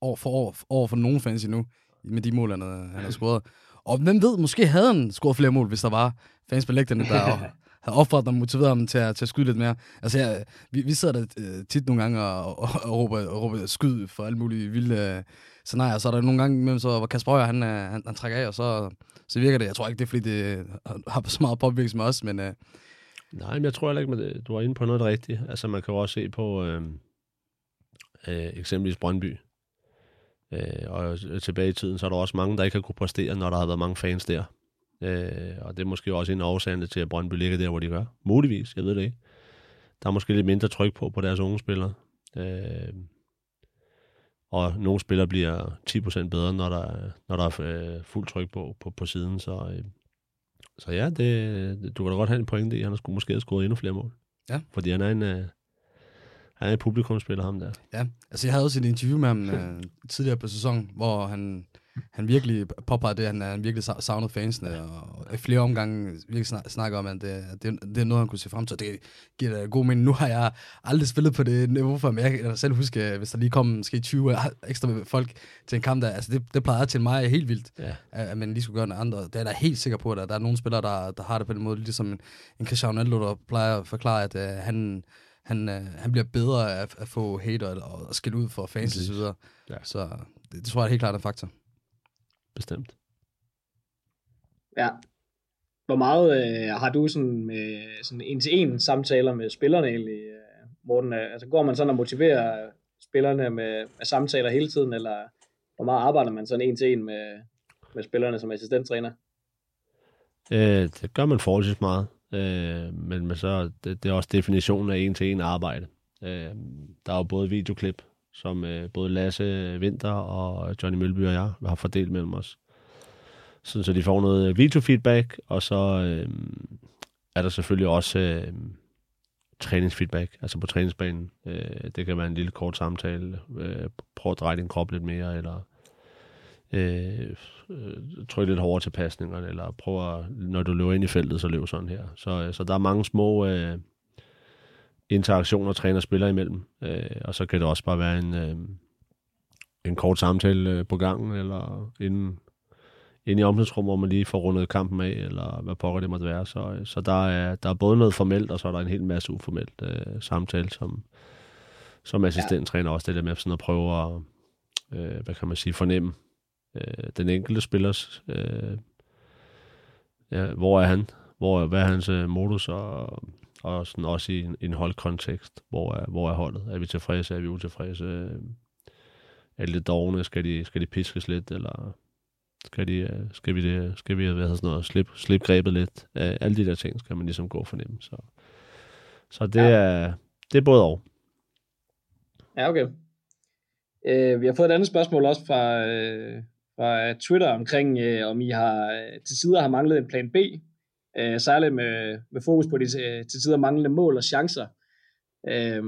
over for, over, over for nogen fans endnu, med de mål, han har, han har scoret. Og hvem ved, måske havde han scoret flere mål, hvis der var fans på lægterne, der og havde offret og motiveret ham til at, til at skyde lidt mere. Altså, jeg, vi, vi sidder der øh, tit nogle gange og, og, og, råber, og råber skyd for alle mulige vilde øh, scenarier. Så er der nogle gange imellem, så, hvor Kasper Højer, han, han, han, trækker af, og så, så virker det. Jeg tror ikke, det er, fordi det har så meget påvirkning med os, men... Øh, Nej, men jeg tror heller ikke, at øh, du var inde på noget rigtigt. Altså, man kan jo også se på øh, øh, eksempelvis Brøndby. Øh, og øh, tilbage i tiden, så er der også mange, der ikke har kunne præstere, når der har været mange fans der. Øh, og det er måske også en årsag til, at Brøndby ligger der, hvor de gør. Muligvis, jeg ved det ikke. Der er måske lidt mindre tryk på, på deres unge spillere. Øh, og nogle spillere bliver 10% bedre, når der, når der er øh, fuld tryk på, på, på siden. Så, øh, så ja, det, du kan da godt have en pointe i, han har skulle måske have scoret endnu flere mål. Ja. Fordi han er en, uh, han er en publikumspiller, ham der. Ja, altså jeg havde også et interview med ham uh, tidligere på sæsonen, hvor han, han virkelig påpegede det, at han, han virkelig savnet fansene, og i flere omgange virkelig snakker om, at det, det, det er noget, han kunne se frem til. Det giver da god mening. Nu har jeg aldrig spillet på det niveau for, men jeg kan selv huske, hvis der lige kom måske 20 ekstra folk til en kamp, der, altså det, det plejede til mig helt vildt, ja. at man lige skulle gøre noget andet. Det er jeg helt sikker på, at der er nogle spillere, der, der har det på den måde, ligesom en, en Cristiano Ronaldo, der plejer at forklare, at uh, han, han, uh, han bliver bedre af at få hater og, og skille ud for fans og så videre. Ja. Så det, det tror jeg er helt klart en faktor bestemt. Ja. Hvor meget øh, har du sådan med sådan en-til-en samtaler med spillerne egentlig, øh, Morten? Altså går man sådan og motiverer spillerne med, med samtaler hele tiden, eller hvor meget arbejder man sådan en-til-en med, med spillerne som assistenttræner? Øh, det gør man forholdsvis meget. Øh, men, men så, det, det er også definitionen af en-til-en arbejde. Øh, der er jo både videoklip, som øh, både Lasse Vinter og Johnny Mølby og jeg har fordelt mellem os. Sådan, så de får noget øh, videofeedback, og så øh, er der selvfølgelig også øh, træningsfeedback, altså på træningsbanen. Øh, det kan være en lille kort samtale, øh, prøv at dreje din krop lidt mere, eller øh, øh tryk lidt hårdere til pasningerne, eller prøv at, når du løber ind i feltet, så løb sådan her. Så, øh, så der er mange små... Øh, interaktioner træner spiller imellem. Øh, og så kan det også bare være en, øh, en kort samtale øh, på gangen, eller inden, inden i omklædningsrum, hvor man lige får rundet kampen af, eller hvad pokker det måtte være. Så, øh, så der, er, der er både noget formelt, og så er der en hel masse uformelt øh, samtale, som, som assistenttræner også det der med sådan at prøve at, øh, hvad kan man sige, fornemme øh, den enkelte spillers, øh, ja, hvor er han, hvor, hvad er hans øh, modus, og og sådan også i en, en holdkontekst, hvor er, hvor er holdet? Er vi tilfredse? Er vi utilfredse? Er det lidt dogne? Skal de, skal de piskes lidt? Eller skal, de, øh, skal vi, det, skal vi hvad sådan noget, slip, slip grebet lidt? Alle de der ting skal man ligesom gå og fornemme. Så, så det, ja. er, det er både og. Ja, okay. Øh, vi har fået et andet spørgsmål også fra, øh, fra Twitter omkring, øh, om I har øh, til tider har manglet en plan B øh, særligt med, med fokus på de øh, til, tider manglende mål og chancer. Øh,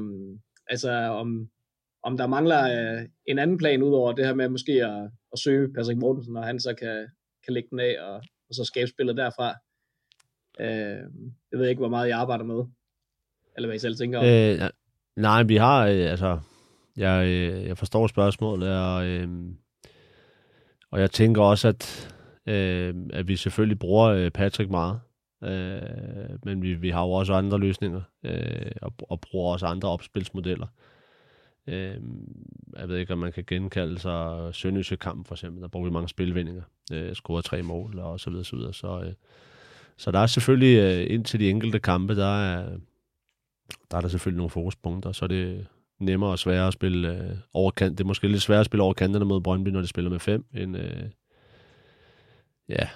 altså om, om der mangler øh, en anden plan ud over det her med måske at, at søge Patrick Mortensen, og han så kan, kan lægge den af og, og så skabe spillet derfra. Øh, jeg ved ikke, hvor meget jeg arbejder med, eller hvad I selv tænker om. Øh, nej, vi har, øh, altså, jeg, øh, jeg forstår spørgsmålet, og, øh, og jeg tænker også, at, øh, at vi selvfølgelig bruger øh, Patrick meget. Øh, men vi, vi har jo også andre løsninger, øh, og, og bruger også andre opspilsmodeller. Øh, jeg ved ikke, om man kan genkalde sig Sønderjyske kamp for eksempel. Der bruger vi mange spilvendinger, øh, scorer tre mål og så videre, så videre. Så, øh, så der er selvfølgelig, øh, ind til de enkelte kampe, der er, der er der selvfølgelig nogle fokuspunkter, så er det nemmere og sværere at spille øh, over kant. Det er måske lidt sværere at spille over kanterne mod Brøndby, når de spiller med fem, end, øh, ja,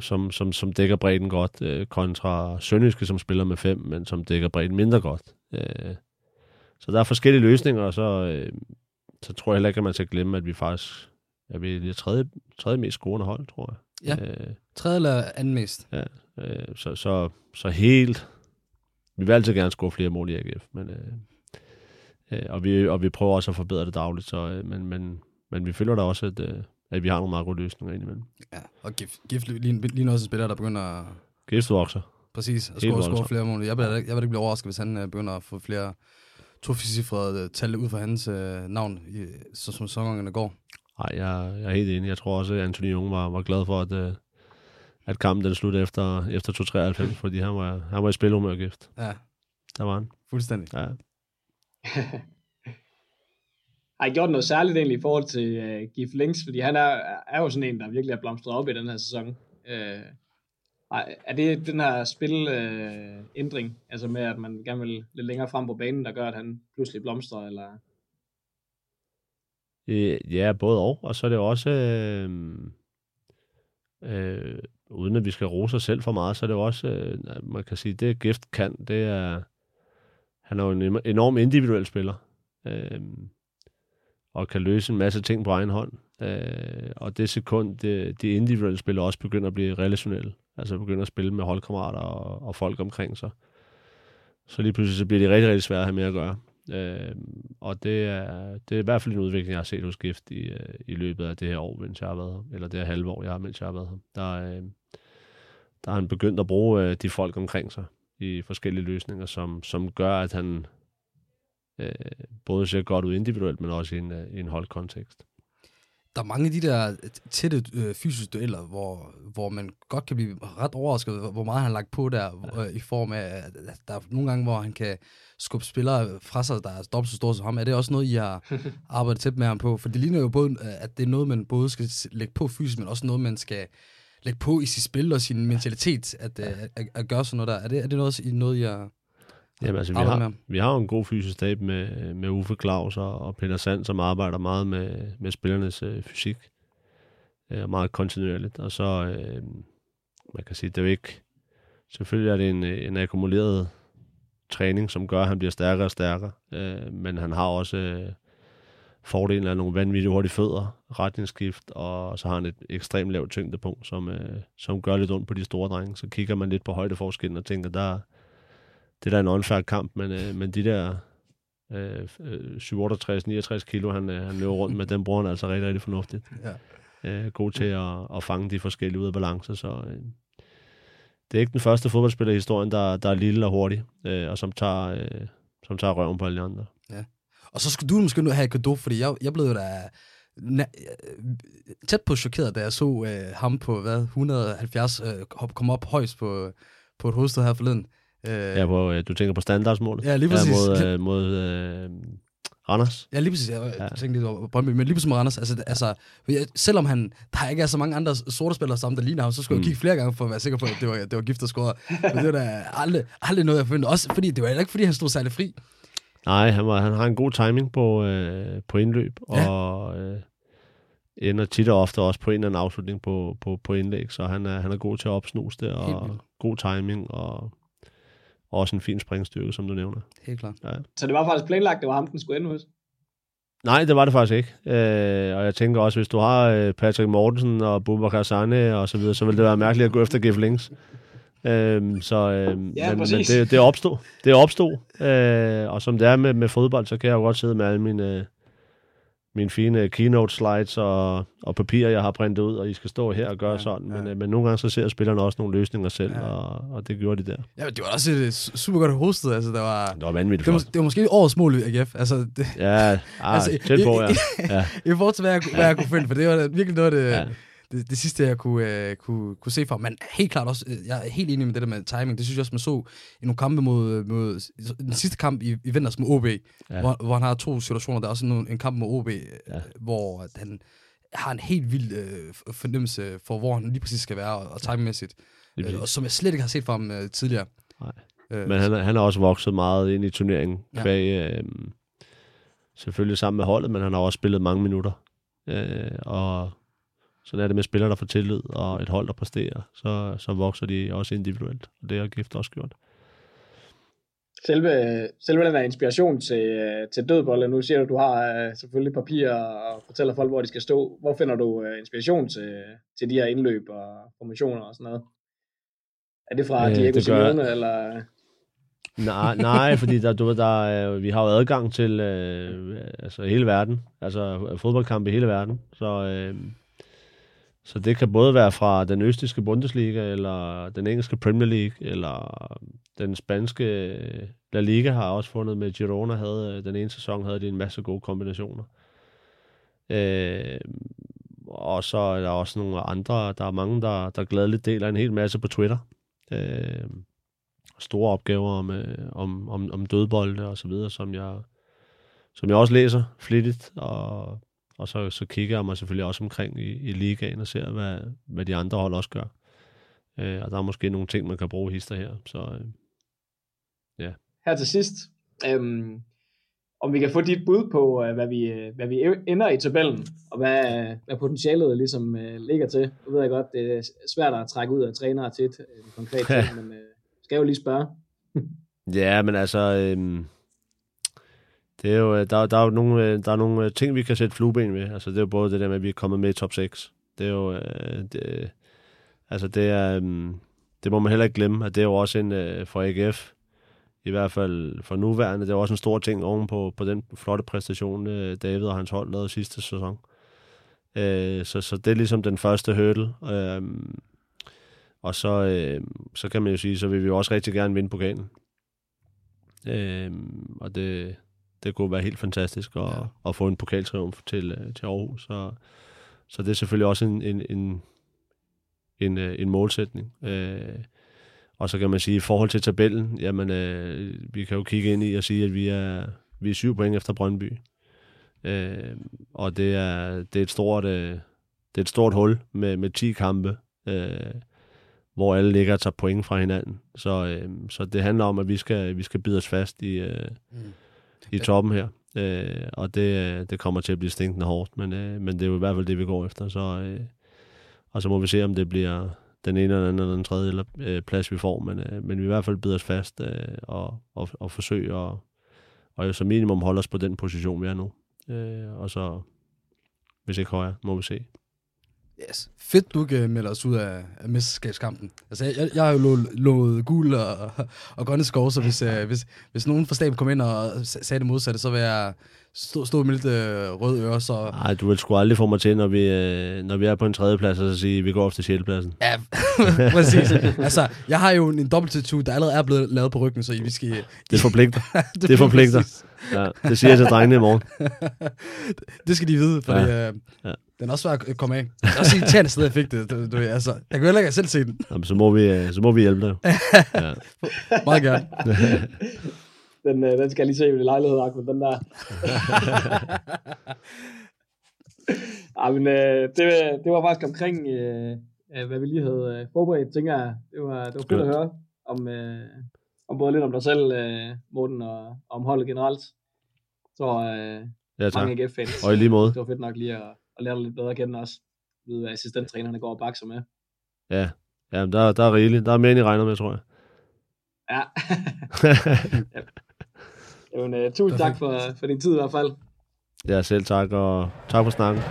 som, som, som dækker bredden godt, øh, kontra Sønderjyske, som spiller med fem, men som dækker bredden mindre godt. Øh, så der er forskellige løsninger, og så, øh, så tror jeg heller ikke, at man skal glemme, at vi faktisk er vi det tredje, tredje mest scorende hold, tror jeg. Ja. Øh, Tredje eller anden mest? ja øh, så, så, så helt... Vi vil altid gerne score flere mål i AGF, men, øh, øh, og, vi, og vi prøver også at forbedre det dagligt, så, øh, men, men, men vi føler da også, at, øh, at vi har nogle meget gode løsninger indimellem. Ja, og Gif, Gif lige, lige også en spiller, der begynder at Gift vokser. præcis Helt score, score flere mål. Jeg vil, jeg vil ikke blive overrasket, hvis han øh, begynder at få flere to cifrede tal ud fra hans øh, navn, i, så som sæsonerne går. Nej, jeg, jeg er helt enig. Jeg tror også, at Anthony Jung var, var glad for, at, øh, at kampen den sluttede efter, efter 2-93, fordi han var, han var i spilhumør gift. Ja, Der var han. fuldstændig. Ja. Har gjort noget særligt egentlig i forhold til øh, uh, Gif Links? Fordi han er, er jo sådan en, der virkelig er blomstret op i den her sæson. Uh, er det den her spilændring, uh, øh, ændring, altså med at man gerne vil lidt længere frem på banen, der gør, at han pludselig blomstrer, eller... Øh, ja, både og. Og så er det også, øh, øh, uden at vi skal rose os selv for meget, så er det også, øh, man kan sige, det Gift kan, det er, han er jo en enorm individuel spiller, øh, og kan løse en masse ting på egen hånd. Øh, og det sekund, det, de individuelle spillere også begynder at blive relationelle, altså begynder at spille med holdkammerater og, og folk omkring sig, så lige pludselig så bliver det rigtig, rigtig svært at have med at gøre. Øh, og det er, det er i hvert fald en udvikling, jeg har set hos Gift i, øh, i løbet af det her år, mens jeg har været her. Eller det her halve år, jeg har, mens jeg har været her. Der, øh, der har han begyndt at bruge øh, de folk omkring sig i forskellige løsninger, som, som gør, at han øh, både ser godt ud individuelt, men også i en, øh, i en holdkontekst. Der er mange af de der tætte øh, fysiske dueller, hvor, hvor man godt kan blive ret overrasket, hvor- meget han har lagt på der, øh, i form af, at der er nogle gange, hvor han kan skubbe spillere fra sig, der er dobbelt så store som ham. Er det også noget, I har arbejdet tæt med ham på? For det ligner jo både, øh, at det er noget, man både skal lægge på fysisk, men også noget, man skal lægge på i sit spil og sin mentalitet, at, ja. at, at, at gøre sådan noget der. Er det, er det noget, I- noget I har Jamen, altså, vi, med har, vi har jo en god fysisk stab med, med Uffe Claus og, og Peter Sand, som arbejder meget med, med spillernes øh, fysik. Øh, meget kontinuerligt. Og så, øh, man kan sige, det er jo ikke... Selvfølgelig er det en, øh, en akkumuleret træning, som gør, at han bliver stærkere og stærkere. Øh, men han har også øh, fordelen af nogle vanvittigt hurtige fødder, retningsskift, og så har han et ekstremt lavt tyngdepunkt, som, øh, som gør lidt ondt på de store drenge. Så kigger man lidt på højdeforskellen og tænker, der, det er da en unfair kamp, men, øh, men de der øh, øh, 67-69 kilo, han, øh, han løber rundt med, den bruger han altså rigtig, rigtig fornuftigt. Ja. Øh, god til at, at fange de forskellige ud af balance, så øh, det er ikke den første fodboldspiller i historien, der, der er lille og hurtig, øh, og som tager, øh, som tager røven på alle andre. Og så skulle du måske nu have et kado, fordi jeg, jeg blev da na- tæt på chokeret, da jeg så øh, ham på, hvad, 170, øh, komme op højst på, på et hovedstød her forleden. Øh, Ja, hvor øh, du tænker på standardsmålet. Ja, lige præcis. Ja, mod, øh, mod øh, Randers. Ja, lige præcis. Jeg Ja. tænkte lidt over Brøndby, men lige præcis med Randers. Altså, altså, selvom han, der ikke er så mange andre sorte spillere sammen, der ligner ham, så skulle mm. Jeg kigge flere gange for at være sikker på, at det var, det var gift, der scorede. Men det var da aldrig, aldrig noget, jeg forventede. Også fordi, det var heller ikke, fordi han stod særlig fri. Nej, han, var, han har en god timing på, øh, på indløb, Ja. og øh, ender tit og ofte også på en eller anden afslutning på, på, på indlæg, så han er, han er god til at opsnuse det, og god timing, og, og også en fin springstyrke, som du nævner. Helt klart. Så det var faktisk planlagt, det var ham, den skulle ende hos. Nej, det var det faktisk ikke. Øh, og jeg tænker også, hvis du har øh, Patrick Mortensen og Bubakar Sane og så videre, så vil det være mærkeligt at gå efter Gif Links. Øh, så, øh, Ja, men, men det, det opstod. Det opstod. Øh, og som det er med, med fodbold, så kan jeg jo godt sidde med alle mine, mine fine keynote slides og, og papirer, jeg har printet ud, og I skal stå her og gøre Ja, sådan. Men, ja. øh, men nogle gange så ser spillerne også nogle løsninger selv, Ja. og, og det gjorde de der. Ja, men det var også et øh, super godt hovedsted. Altså, der var, Det var vanvittigt det, var, det var måske årets mål i AGF. Altså, det, Ja, ah, Altså, tæt på, ja. ja. i forhold til, hvad jeg, hvad jeg kunne finde, for det var virkelig noget af det, Ja. Det, det sidste, jeg kunne, øh, kunne, kunne se fra. Men helt klart også, øh, jeg er helt enig med det der med timing. Det synes jeg også, man så i nogle kampe mod, mod den sidste kamp i, i vinters mod OB, ja. Hvor, hvor han har to situationer. Der er også en, en kamp mod OB, ja. Ja. hvor han har en helt vild øh, fornemmelse for, hvor han lige præcis skal være, og, og timingmæssigt. Øh, og som jeg slet ikke har set fra ham øh, tidligere. Nej. Øh, Men han, han har også vokset meget ind i turneringen. Ja. Kvæg, øh, selvfølgelig sammen med holdet, men han har også spillet mange minutter. Øh, og sådan er det med spillere, der får tillid, og et hold, der præsterer, så, så vokser de også individuelt. Og det har Gift også gjort. Selve, selve den der inspiration til, til dødbold, nu siger du, at du har uh, selvfølgelig papir og fortæller folk, hvor de skal stå. Hvor finder du uh, inspiration til, til de her indløb og formationer og sådan noget? Er det fra øh, Diego Simeone, eller... Nej, nej, fordi der, du der, vi har jo adgang til øh, altså hele verden, altså fodboldkampe i hele verden, så, øh, så det kan både være fra den østiske Bundesliga, eller den engelske Premier League, eller den spanske øh, La Liga har også fundet med Girona, havde, øh, den ene sæson havde de en masse gode kombinationer. Øh, og så er der også nogle andre, der er mange, der, der glædeligt deler en hel masse på Twitter. Øh, store opgaver om, øh, om, om, om dødbolde og så videre, som jeg, som jeg også læser flittigt, og, og så, så kigger jeg mig selvfølgelig også omkring i, i ligaen og ser, hvad, hvad de andre hold også gør. Øh, og der er måske nogle ting, man kan bruge hister her, så øh, ja. Her til sidst, øhm, om vi kan få dit bud på, øh, hvad vi, øh, hvad vi ender i tabellen, og hvad, hvad potentialet ligesom øh, ligger til. Nu ved jeg godt, det er svært at trække ud af trænere til et konkret ting, men øh, skal jo lige spørge. ja, men altså, øhm, det er jo, øh, der, der, er jo nogle, øh, der er nogle øh, ting, vi kan sætte flueben ved. Altså, det er jo både det der med, at vi er kommet med i top 6. Det er jo, det, altså det er, øhm, det må man heller ikke glemme, at det er jo også en, for AGF, i hvert fald for nuværende, det er også en stor ting oven på, på den flotte præstation, David og hans hold lavede sidste sæson. så, så det er ligesom den første hurdle. Øhm, og så, øh, så kan man jo sige, så vil vi jo også rigtig gerne vinde pokalen. Øh, og det, det kunne være helt fantastisk at, ja. at få en pokaltriumf til, øh, til Aarhus. Så, så det er selvfølgelig også en, en, en, en, øh, en målsætning. Øh, og så kan man sige, i forhold til tabellen, jamen, øh, vi kan jo kigge ind i og sige, at vi er, vi er syv point efter Brøndby. Øh, og det er, det er et stort, øh, det er et stort hul med, med 10 kampe. Øh, hvor alle ligger og tager point fra hinanden. Så, øh, så det handler om, at vi skal, vi skal bide os fast i, øh, mm i toppen her. Øh, og det, øh, det kommer til at blive stinkende hårdt, men, øh, men det er jo i hvert fald det, vi går efter. Så, øh, og så må vi se, om det bliver den ene eller anden eller den tredje eller, øh, plads, vi får. Men, øh, men vi i hvert fald bider os fast øh, og, og, og forsøger at og jo som minimum holde os på den position, vi er nu. Øh, og så, hvis ikke højere, må vi se. Yes. Fedt, du ikke melder os ud af, af mesterskabskampen. Altså, jeg, jeg har jo lovet, lovet gul og, og grønne skov, så hvis, uh, hvis, hvis nogen fra staben kom ind og sagde det modsatte, så vil jeg stå, stå med lidt uh, rød øre. Så... Nej, du vil sgu aldrig få mig til, når vi, uh, når vi er på en tredje plads, og så sige, at vi går op til sjettepladsen. Ja, præcis. altså, jeg har jo en dobbelt tattoo, der allerede er blevet lavet på ryggen, så vi skal... Det forpligter. det, det forpligter. Ja, det siger jeg til drengene i morgen. det skal de vide, for ja. Uh, ja. Den er også svær at komme af. Det er også irriterende sted, jeg fik det. Du, du, altså, jeg kan heller ikke selv se den. Jamen, så, må vi, øh, så må vi hjælpe dig. ja. Meget gerne. den, øh, den skal jeg lige se i lejlighed, Ahmed, den der. ja, men, øh, det, det var faktisk omkring, øh, hvad vi lige havde øh, forberedt, tænker jeg. Det var, det var fedt at høre om, øh, om både lidt om dig selv, øh, Morten, og, og om holdet generelt. Så øh, ja, mange AGF-fans. Og i lige måde. Det var fedt nok lige at, og lære dig lidt bedre at kende også. Ved, hvad assistenttrænerne går og bakser med. Ja, ja der, der er rigeligt. Der er mere, end I regner med, tror jeg. Ja. ja. Jamen, uh, tusind tak for, for din tid i hvert fald. Ja, selv tak, og tak for snakken.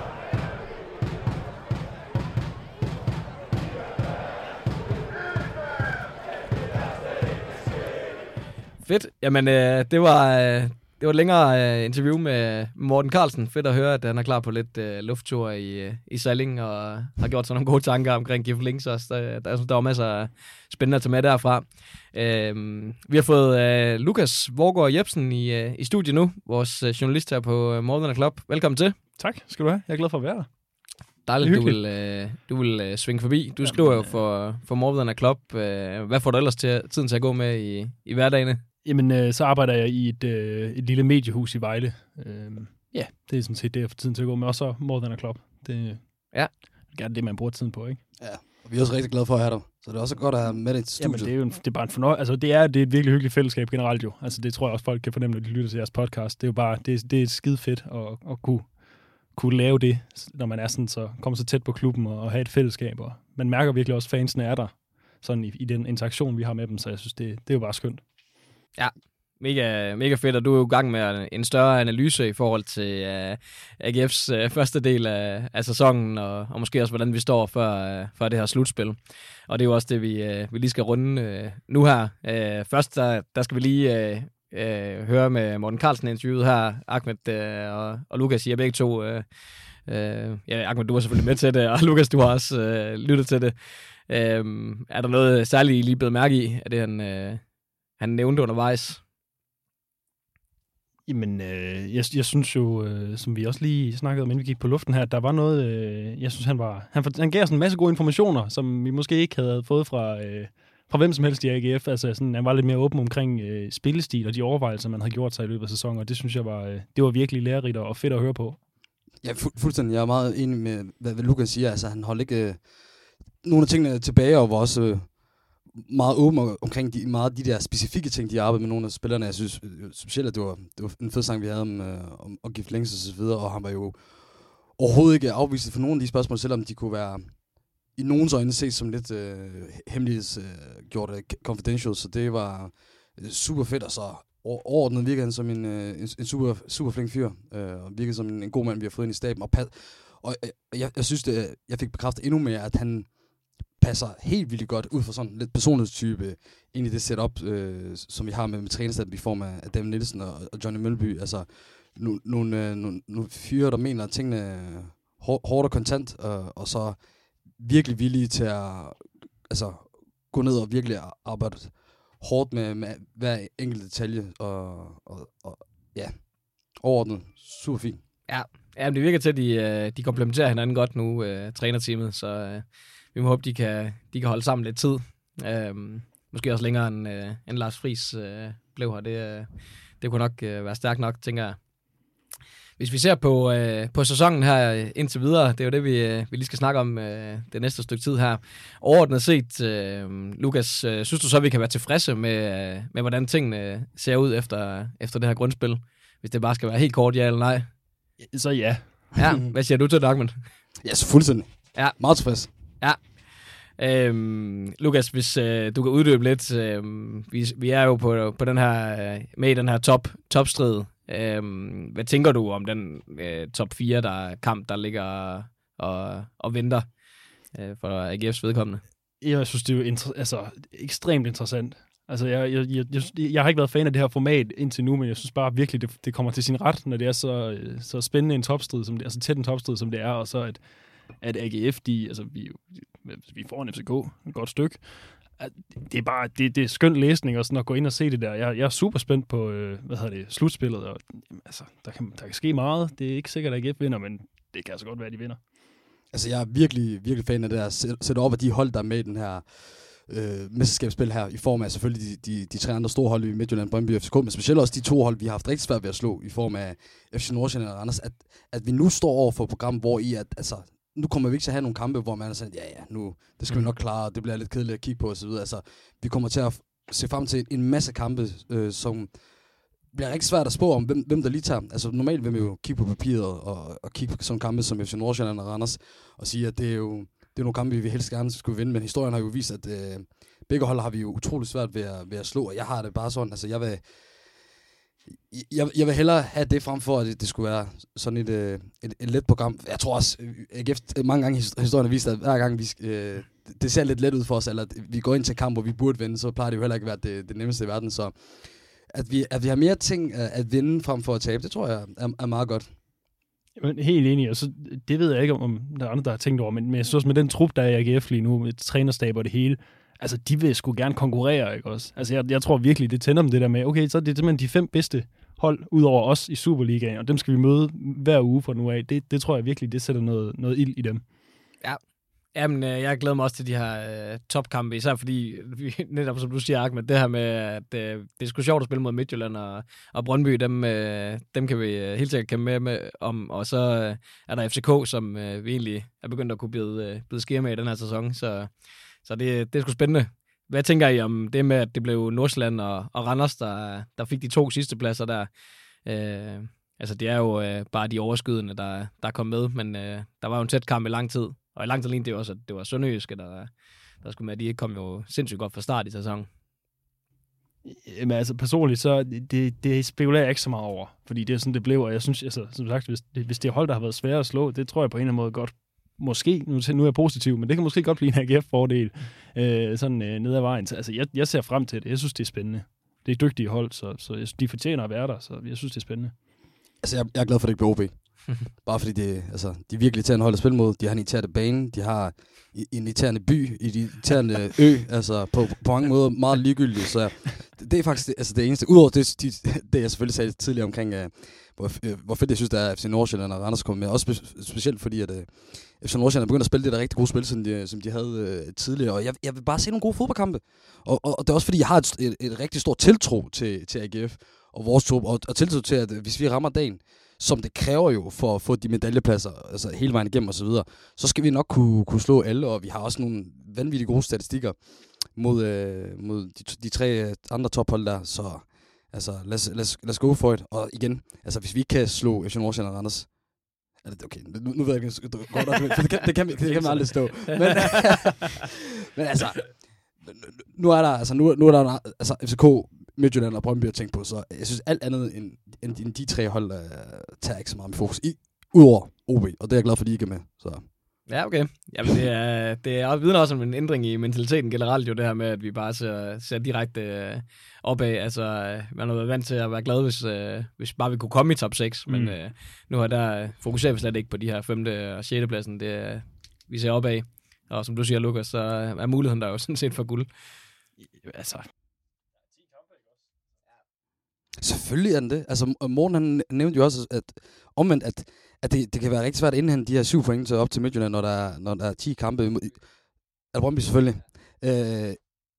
Fedt. Jamen, øh, det var, øh, det var et længere uh, interview med Morten Carlsen. Fedt at høre, at han er klar på lidt uh, lufttur i, uh, i Salling, og har gjort sig nogle gode tanker omkring Gift Links også. Der, der, der var masser af spændende at tage med derfra. Uh, vi har fået uh, Lukas Vorgård Jebsen i, uh, i studiet nu, vores uh, journalist her på uh, More Club. Velkommen til. Tak, skal du have. Jeg er glad for at være her. Dejligt, du vil, uh, du vil uh, svinge forbi. Du skriver jo for, for More Club. Uh, hvad får du ellers til, tiden til at gå med i, i hverdagene? Jamen, øh, så arbejder jeg i et, øh, et lille mediehus i Vejle. Øh, ja, det er sådan set det, jeg får tiden til at gå med. Og så More Than a Club. Det ja. er gerne det, man bruger tiden på, ikke? Ja, og vi er også rigtig glade for at have dig. Så det er også godt at have med dig i studiet. Jamen, det er jo en, det er bare en fornøjelse. Altså, det er, det er et virkelig hyggeligt fællesskab generelt jo. Altså, det tror jeg også, folk kan fornemme, når de lytter til jeres podcast. Det er jo bare, det, er, det er skide fedt at, at kunne, kunne lave det, når man er sådan så, kommer så tæt på klubben og, og have et fællesskab. Og man mærker virkelig også, at fansene er der sådan i, i den interaktion, vi har med dem, så jeg synes, det, det er jo bare skønt. Ja, mega, mega fedt, og du er jo i gang med en større analyse i forhold til øh, uh, AGF's uh, øh, første del af, af sæsonen, og, og måske også, hvordan vi står før, uh, før det her slutspil. Og det er jo også det, vi, uh, vi lige skal runde uh, nu her. Uh, først, der, der skal vi lige uh, uh, høre med Morten Carlsen interviewet her. Ahmed uh, og, og Lukas, I er begge to... Uh, uh, ja, Ahmed, du var selvfølgelig med til det, og Lukas, du har også uh, lyttet til det. Uh, er der noget særligt, I lige blevet mærke i, af det, han, han nævnte undervejs? Jamen, øh, jeg, jeg synes jo, øh, som vi også lige snakkede om, inden vi gik på luften her, der var noget, øh, jeg synes, han var, han, han gav os en masse gode informationer, som vi måske ikke havde fået fra, øh, fra hvem som helst i AGF. Altså, sådan, han var lidt mere åben omkring øh, spillestil og de overvejelser, man havde gjort sig i løbet af sæsonen, og det synes jeg var, øh, det var virkelig lærerigt og fedt at høre på. Ja, fu- fuldstændig. Jeg er meget enig med, hvad, hvad Lukas siger. Altså, han holdt ikke øh, nogle af tingene tilbage, og var også... Øh, meget åben omkring de, meget de der specifikke ting, de arbejdede med nogle af spillerne. Jeg synes øh, specielt, at det var, det var en fed sang, vi havde om, øh, om at gifte længst og så videre, og han var jo overhovedet ikke afvist for nogle af de spørgsmål, selvom de kunne være i nogens øjne set som lidt øh, hemmelighedsgjort øh, confidential, så det var øh, super fedt, og så overordnet virkede han som en, øh, en, en super, super flink fyr, øh, og virkede som en, en god mand, vi har fået ind i staben, og, og øh, jeg, jeg synes, det, jeg fik bekræftet endnu mere, at han passer helt vildt godt ud fra sådan lidt personlighedstype ind i det setup, øh, som vi har med, med træningsstaten i form af, af Nielsen og, og Johnny Mølby. Altså, nogle, nogle, øh, nogle, nogle fyre, der mener, at tingene hårdt og kontant, og, og så virkelig villige til at altså, gå ned og virkelig arbejde hårdt med, med hver enkelt detalje, og, og, og ja, overordnet super fint. Ja, ja det virker til, at de, øh, de komplementerer hinanden godt nu, øh, trænerteamet, så øh, vi må håbe, de kan, de kan holde sammen lidt tid. Øhm, måske også længere end, øh, end Lars Friis øh, blev her. Det, øh, det kunne nok øh, være stærkt nok, tænker jeg. Hvis vi ser på, øh, på sæsonen her indtil videre, det er jo det, vi, øh, vi lige skal snakke om øh, det næste stykke tid her. Overordnet set, øh, Lukas, øh, synes du så, at vi kan være tilfredse med, øh, med hvordan tingene ser ud efter, efter det her grundspil? Hvis det bare skal være helt kort, ja eller nej? Så ja. Ja, hvad siger du til det, Ja, så fuldstændig. Ja. Meget tilfreds. Ja. Øhm, Lukas, hvis øh, du kan uddybe lidt, øh, vi, vi er jo på, på den her, øh, med i den her top, topstrid. Øh, hvad tænker du om den øh, top 4 der kamp, der ligger og, og venter øh, for AGF's vedkommende? Jeg synes, det er jo inter- altså, ekstremt interessant. Altså, jeg, jeg, jeg, jeg, jeg har ikke været fan af det her format indtil nu, men jeg synes bare virkelig, det, det kommer til sin ret, når det er så, øh, så spændende en topstrid, som det, altså tæt en topstrid, som det er, og så at at AGF, de, altså vi, vi får en FCK et godt stykke. Det er bare, det, det er skøn læsning og sådan at gå ind og se det der. Jeg, jeg er super spændt på, øh, hvad hedder det, slutspillet, og altså, der kan, der kan ske meget. Det er ikke sikkert, at AGF vinder, men det kan altså godt være, at de vinder. Altså, jeg er virkelig, virkelig fan af det der sætte op af de hold, der er med i den her øh, mesterskabsspil her, i form af selvfølgelig de, de, de tre andre store hold i Midtjylland, Brøndby og FCK, men specielt også de to hold, vi har haft rigtig svært ved at slå, i form af FC Nordsjælland og Anders, at, at vi nu står over for et program, hvor i at, altså, nu kommer vi ikke til at have nogle kampe, hvor man er sådan, ja ja, nu, det skal mm. vi nok klare, det bliver lidt kedeligt at kigge på osv. Altså, vi kommer til at se frem til en masse kampe, øh, som bliver rigtig svært at spå om, hvem, hvem der lige tager. Altså normalt vil vi jo kigge på papiret og, og kigge på sådan kampe som FC Nordsjælland og Randers, og sige, at det er jo det er nogle kampe, vi helst gerne skulle vinde, men historien har jo vist, at øh, begge hold har vi jo utrolig svært ved at, ved at slå, og jeg har det bare sådan, altså jeg vil, jeg, jeg vil hellere have det frem for, at det, det skulle være sådan et, et, et, et let program. Jeg tror også, øh, AGF mange gange historien har vist, at hver gang vi, øh, det ser lidt let ud for os, eller vi går ind til kamp, hvor vi burde vinde, så plejer det jo heller ikke at være det, det nemmeste i verden. Så at vi, at vi har mere ting øh, at vinde frem for at tabe, det tror jeg er, er meget godt. Jamen, helt enig, og så, det ved jeg ikke, om der er andre, der har tænkt over, men, men jeg synes med den trup, der er i AGF lige nu, med trænerstab og det hele, altså de vil sgu gerne konkurrere, ikke også? Altså jeg, jeg tror virkelig, det tænder dem det der med, okay, så er det simpelthen de fem bedste hold ud over os i Superligaen, og dem skal vi møde hver uge fra nu af. Det, det tror jeg virkelig, det sætter noget, noget ild i dem. Ja, Jamen, øh, jeg glæder mig også til de her øh, topkampe, især fordi, vi, netop som du siger, Ahmed, det her med, at øh, det er sgu sjovt at spille mod Midtjylland og, og Brøndby, dem, øh, dem kan vi øh, helt sikkert kæmpe med, med om. Og så øh, er der FCK, som øh, vi egentlig er begyndt at kunne blive, øh, blive skære med i den her sæson, så, så det, det er sgu spændende. Hvad tænker I om det med, at det blev Nordsjælland og, og Randers, der, der fik de to sidste pladser der? Øh, altså det er jo øh, bare de overskydende, der, der kom med, men øh, der var jo en tæt kamp i lang tid. Og i lang tid lignede det jo også, at det var Sønderjyske, der, der skulle med. De kom jo sindssygt godt fra start i sæsonen. Jamen altså personligt, så det, det spekulerer jeg ikke så meget over, fordi det er sådan, det blev, og jeg synes, altså, som sagt, hvis det, hvis det er hold, der har været svære at slå, det tror jeg på en eller anden måde godt, måske, nu, nu er jeg positiv, men det kan måske godt blive en AGF-fordel, øh, sådan øh, ned ad vejen. Så, altså, jeg, jeg ser frem til det, jeg synes, det er spændende. Det er dygtige hold, så, så jeg, de fortjener at være der, så jeg synes, det er spændende. Altså, jeg, jeg er glad for, at det ikke bliver OB. Bare fordi det, altså, de er virkelig hold at spille mod. De har en irriterende bane, de har en irriterende by, en irriterende ø, altså på, på mange måder meget ligegyldigt. Så det, det er faktisk det, altså det eneste. Udover det, de, det jeg selvfølgelig sagde tidligere omkring, uh, hvor, øh, hvor fedt jeg synes, det er, at FC Nordsjælland og Randers kommer med. Også spe, specielt fordi, at øh, uh, FC Nordsjælland er begyndt at spille det der rigtig gode spil, som de, som de havde uh, tidligere. Og jeg, jeg vil bare se nogle gode fodboldkampe. Og, og, og det er også fordi, jeg har et, et, et rigtig stort tiltro til, til AGF og vores trup, og, og tiltro til, at hvis vi rammer dagen, som det kræver jo for at få de medaljepladser altså hele vejen igennem og så videre, så skal vi nok kunne, kunne slå alle, og vi har også nogle vanvittigt gode statistikker mod, øh, mod de, de tre andre tophold der, så altså, lad os, lad, os, lad os gå for det. Og igen, altså hvis vi ikke kan slå FC Nordsjælland og Randers, Okay, nu, nu ved jeg ikke, godt nok, for det kan, det kan, det kan man aldrig stå. Men, men altså, nu er der, altså, nu, nu er der, altså, FCK Midtjylland og Brøndby at tænke på, så jeg synes alt andet end, end, end de tre hold uh, tager ikke så meget med fokus, i, udover OB, og det er jeg glad for, at de ikke er med. Så. Ja, okay. Jamen, det er, det er vidner også om en ændring i mentaliteten generelt, jo det her med, at vi bare ser, ser direkte uh, opad. Altså, uh, man har været vant til at være glad, hvis, uh, hvis bare vi kunne komme i top 6, mm. men uh, nu har der fokuserer vi slet ikke på de her 5. og 6. pladsen. Det, uh, vi ser opad, og som du siger, Lukas, så er muligheden der jo sådan set for guld. Altså, Selvfølgelig er den det. Altså, Morten han nævnte jo også, at omvendt, at, at det, det kan være rigtig svært at indhente de her syv point til op til Midtjylland, når der er, når der er 10 kampe. Er Brøndby selvfølgelig. Øh,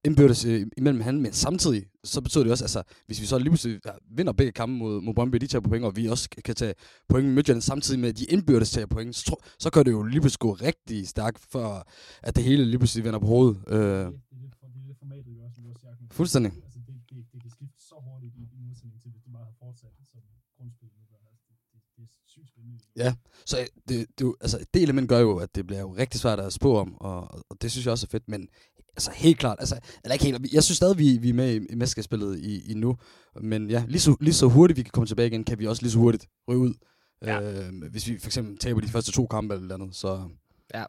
indbyrdes øh, imellem han, men samtidig, så betyder det også, altså, hvis vi så lige pludselig vinder begge kampe mod, mod Brøndby, de tager point, og vi også kan tage point med Midtjylland, samtidig med, at de indbyrdes tager point, så, så gør det jo lige pludselig gå rigtig stærkt, for at det hele lige pludselig vender på hovedet. Øh. Fuldstændig. Altså, det, det, det kan skifte så hurtigt i, i modsætning til, hvis det bare har fortsat som grundspillet nu gør. Altså, det, det, det er sygt spændende. Ja, så det, det, altså, det element gør jo, at det bliver jo rigtig svært at spå om, og, og det synes jeg også er fedt, men altså helt klart, altså, eller ikke helt, jeg synes stadig, vi, vi er med i, i mesterskabsspillet i, i nu, men ja, lige så, lige så hurtigt vi kan komme tilbage igen, kan vi også lige så hurtigt ryge ud. Ja. Øh, hvis vi for eksempel taber de første to kampe eller andet, så... Ja,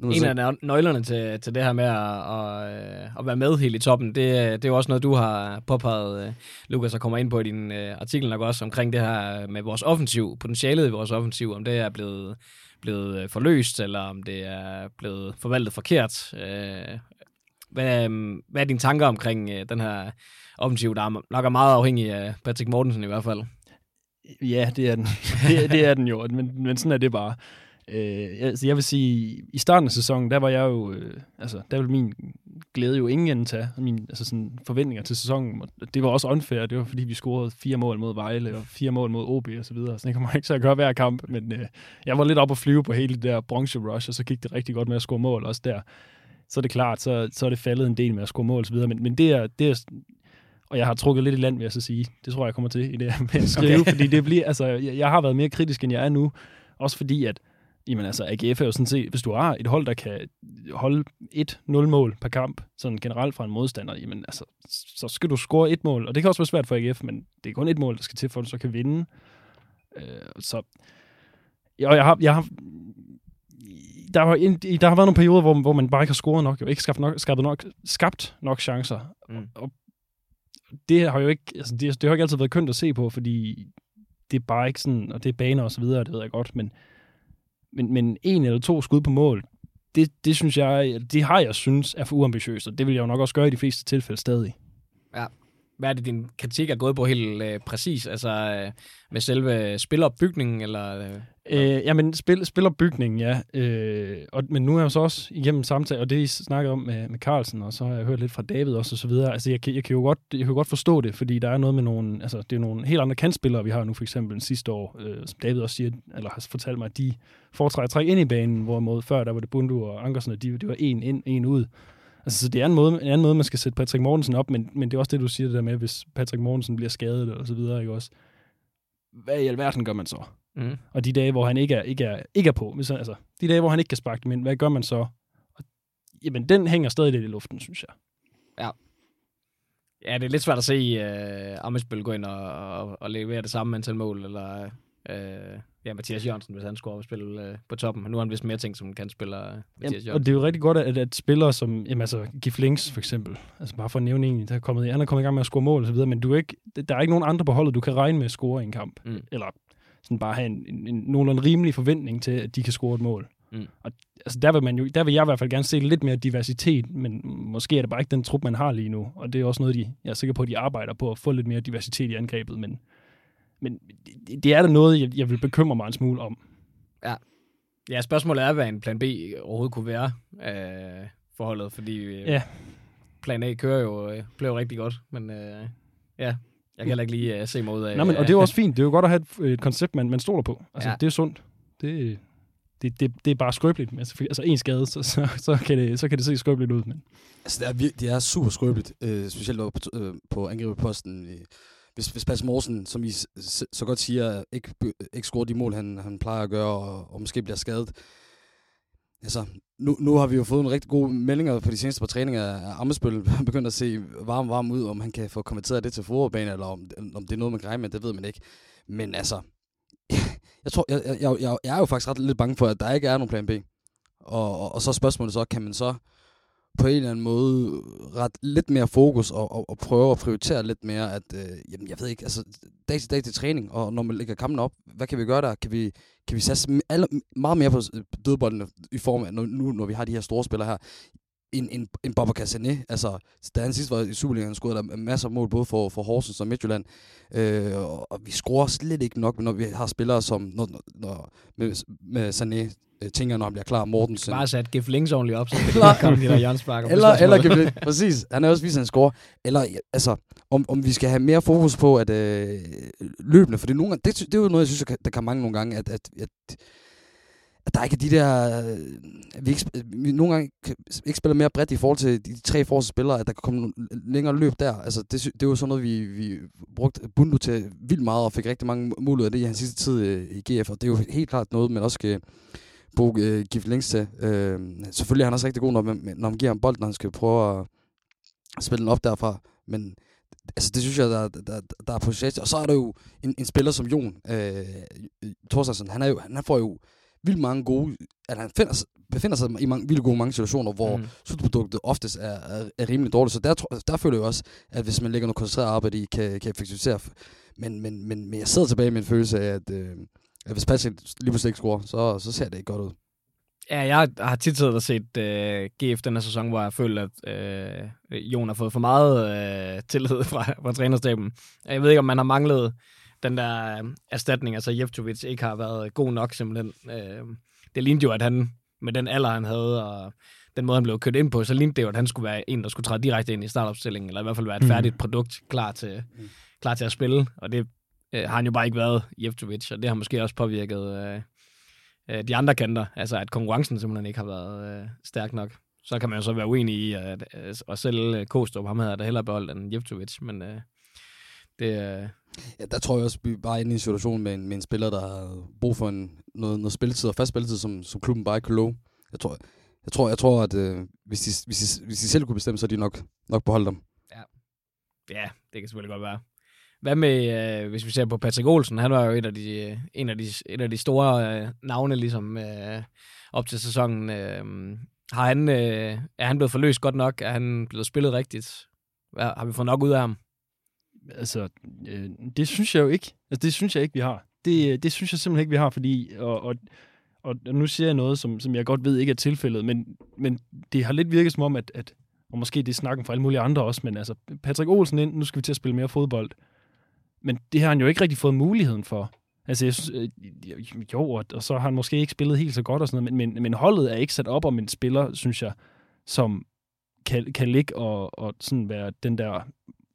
nu en af nøglerne til, til det her med at, at, at være med helt i toppen, det, det er jo også noget, du har påpeget, Lukas, og kommer ind på i din uh, artikel nok også, omkring det her med vores offensiv, potentialet i vores offensiv, om det er blevet, blevet forløst, eller om det er blevet forvaltet forkert. Hvad, hvad er dine tanker omkring den her offensiv, der nok er meget afhængig af Patrick Mortensen i hvert fald? Ja, det er den. det, det er den jo, men, men sådan er det bare. Øh, altså jeg vil sige, i starten af sæsonen, der var jeg jo, øh, altså der ville min glæde jo ingen ende tage, min altså sådan forventninger til sæsonen. Det var også unfair, det var fordi vi scorede fire mål mod Vejle og fire mål mod OB og så videre, så det kommer ikke til at gøre hver kamp, men øh, jeg var lidt op at flyve på hele det der bronze rush, og så gik det rigtig godt med at score mål også der. Så er det klart, så, så er det faldet en del med at score mål og så videre, men, men det er, det er og jeg har trukket lidt i land, vil jeg så sige. Det tror jeg, jeg kommer til i det her med at skrive, okay. fordi det bliver, altså, jeg, jeg har været mere kritisk, end jeg er nu. Også fordi, at Jamen altså, AGF er jo sådan set, hvis du har et hold, der kan holde et 0 mål per kamp, sådan generelt fra en modstander, jamen altså, så skal du score et mål, og det kan også være svært for AGF, men det er kun et mål, der skal til, for at du så kan vinde. Øh, så, ja, og jeg har, jeg har der har, der har været nogle perioder, hvor, hvor man bare ikke har scoret nok, og ikke skabt nok, skabt nok, skabt nok chancer. Mm. Og, og det har jo ikke, altså det, det har ikke altid været kønt at se på, fordi det er bare ikke sådan, og det er baner og så videre, det ved jeg godt, men men, men en eller to skud på mål, det, det synes jeg, det har jeg synes er for uambitiøst, og det vil jeg jo nok også gøre i de fleste tilfælde stadig. Hvad er det, din kritik er gået på helt øh, præcis? Altså øh, med selve spilleropbygningen, eller... Øh, øh, jamen, spil, spilleropbygningen, ja. Øh, og, men nu er jeg så også igennem samtale, og det I snakkede om med, med Carlsen, og så har jeg hørt lidt fra David også, og så videre. Altså, jeg, jeg, kan jo godt, jeg kan jo godt forstå det, fordi der er noget med nogle... Altså, det er nogle helt andre kantspillere, vi har nu, for eksempel sidste år, øh, som David også siger, eller har fortalt mig, at de foretrækker at trække ind i banen, hvorimod før, der var det Bundu og Ankersen, og de, de var en ind, en ud. Altså, så det er en, måde, en anden måde, man skal sætte Patrick Mortensen op, men, men det er også det, du siger det der med, hvis Patrick Mortensen bliver skadet og så videre, ikke også? hvad i alverden gør man så? Mm. Og de dage, hvor han ikke er, ikke er, ikke er på, hvis han, altså, de dage, hvor han ikke kan sparke dem ind, hvad gør man så? Og, jamen, den hænger stadig lidt i luften, synes jeg. Ja, det er lidt svært at se uh, Amesbøl gå ind og, og, og levere det samme antal mål, eller uh, ja, Mathias Jørgensen, hvis han skulle spille uh, på toppen. Men nu har han vist mere ting, som kan spille uh, Mathias Jamen, Jørgensen. og det er jo rigtig godt, at, at spillere som, jamen altså, Gif Links for eksempel, altså bare for at nævne en, der er kommet, han er kommet i gang med at score mål og så videre, men du er ikke, der er ikke nogen andre på holdet, du kan regne med at score i en kamp. Mm. Eller sådan bare have en, en, en nogenlunde rimelig forventning til, at de kan score et mål. Mm. Og altså, der vil, man jo, der vil jeg i hvert fald gerne se lidt mere diversitet, men måske er det bare ikke den trup, man har lige nu. Og det er også noget, de, jeg er sikker på, at de arbejder på at få lidt mere diversitet i angrebet, men, men det, det er da noget, jeg, jeg vil bekymre mig en smule om. Ja, spørgsmålet er, hvad en plan B overhovedet kunne være øh, forholdet, fordi øh, Ja. plan A kører jo, øh, blev jo rigtig godt, men øh, ja, jeg kan heller ikke lige øh, se mig ud af... Nej, men, og det er jo også fint. Det er jo godt at have et, et koncept, man, man stoler på. Altså, Ja. ja. det er sundt. Det, det, det, det er bare skrøbeligt. Altså, altså en skade, så, så, så, kan det, så kan det se skrøbeligt ud. Men Altså, det er, det er super skrøbeligt, øh, specielt på, øh, på angriberposten. Øh, hvis, hvis Bas Morsen, som I så godt siger, ikke, ikke scorer de mål, han, han plejer at gøre, og, og måske bliver skadet. Altså, nu, nu har vi jo fået en rigtig god meldinger på de seneste par træninger af Amesbøl. Han begynder at se varm, varm ud, om han kan få kommenteret det til forberedbane, eller om, om det er noget, man kan regne med, det ved man ikke. Men altså, jeg, tror, jeg, jeg, jeg, jeg er jo faktisk ret lidt bange for, at der ikke er nogen plan B. Og, og, og så er spørgsmålet så, kan man så på en eller anden måde ret lidt mere fokus og, og, og prøve at prioritere lidt mere, at, øh, jamen jeg ved ikke, altså dag til dag til træning, og når man lægger kampen op, hvad kan vi gøre der? Kan vi, kan vi satse alle, meget mere på dødboldene i form af, når, nu når vi har de her store spillere her, en, en, en Bobber Castané, altså da han sidst var i Superligaen, scorede der masser af mål, både for, for Horsens og Midtjylland, øh, og, og vi scorer slet ikke nok, når vi har spillere som, når, når, med, med Sané, øh, tænker, når han bliver klar, Mortensen, Bare sat Gif Links ordentligt op, så kan Eller- det komme de der hjørnsparker. på eller, eller kan vi, præcis, han er også vist, at han scorer. Eller, altså, om, om vi skal have mere fokus på, at øh, løbende, for det nogle gange, det, det er jo noget, jeg synes, der kan, der kan mange nogle gange, at, at, at, at der ikke er de der, øh, vi, ikke, vi nogle gange ikke spiller mere bredt i forhold til de tre forreste spillere, at der kan komme længere løb der. Altså, det, det var sådan noget, vi, vi brugte Bundu til vildt meget, og fik rigtig mange muligheder af det i hans sidste tid øh, i GF, og det er jo helt klart noget, man også skal bruge øh, Gift længst til. Øh, selvfølgelig er han også rigtig god, når man, når man giver ham bolden, når han skal prøve at spille den op derfra. Men altså, det synes jeg, der, der, der er potentiale. Og så er der jo en, en spiller som Jon øh, Thorstensen. Han, er jo, han får jo vildt mange gode... Altså, han finder, sig- befinder sig i mange, vildt gode mange situationer, hvor Mm. slutproduktet oftest er, er, er rimelig dårligt. Så der, der føler jeg også, at hvis man lægger noget koncentreret arbejde i, kan, kan effektivisere. Men, men, men, men jeg sidder tilbage med en følelse af, at, øh, at hvis Patrick lige pludselig ikke scorer, så, så ser det ikke godt ud. Ja, jeg har tit siddet og set øh, GF den her sæson, hvor jeg føler, at øh, Jon har fået for meget øh, tillid fra, fra trænerstaben. Jeg ved ikke, om man har manglet den der øh, erstatning, altså Jeftovic ikke har været god nok simpelthen. Øh, det lignede jo, at han med den alder, han havde, og den måde, han blev kørt ind på, så lignede det jo, at han skulle være en, der skulle træde direkte ind i startopstillingen, eller i hvert fald være et Mm. færdigt produkt, klar til, Mm. klar til at spille. Og det øh, har han jo bare ikke været, Jeftovic, og det har måske også påvirket øh, øh, de andre kanter. Altså, at konkurrencen simpelthen ikke har været øh, stærk nok. Så kan man jo så være uenig i at, at, at sælge øh, Kostrup. Ham havde da hellere beholdt end Jeftovic, men øh, det, øh, Ja, der tror jeg også, vi bare er inde i en situation med en, med en spiller, der har brug for en, noget, noget spilletid og fast spilletid, som, som klubben bare ikke kan love. Jeg tror, jeg tror, jeg tror at øh, hvis, de, hvis, de, hvis de selv kunne bestemme, så er de nok, nok beholdt dem. ja, ja, det kan selvfølgelig godt være. Hvad med, øh, hvis vi ser på Patrick Olsen, han var jo et af de, øh, en af de, et af de store øh, navne ligesom øh, op til sæsonen. Øh, har han, øh, er han blevet forløst godt nok? Er han blevet spillet rigtigt? Hvad, har vi fået nok ud af ham? Altså, øh, det synes jeg jo ikke. Altså, det synes jeg ikke, vi har. Det, det synes jeg simpelthen ikke, vi har, fordi, og, og, og nu siger jeg noget, som, som jeg godt ved ikke er tilfældet, men, men det har lidt virket som om, at, at og måske det er snakken for alle mulige andre også, men altså, Patrick Olsen ind, nu skal vi til at spille mere fodbold. Men det har han jo ikke rigtig fået muligheden for. Altså, jeg synes, øh, jo, og, og så har han måske ikke spillet helt så godt og sådan noget, men, men, men holdet er ikke sat op om en spiller, synes jeg, som kan, kan ligge og, og sådan være den der,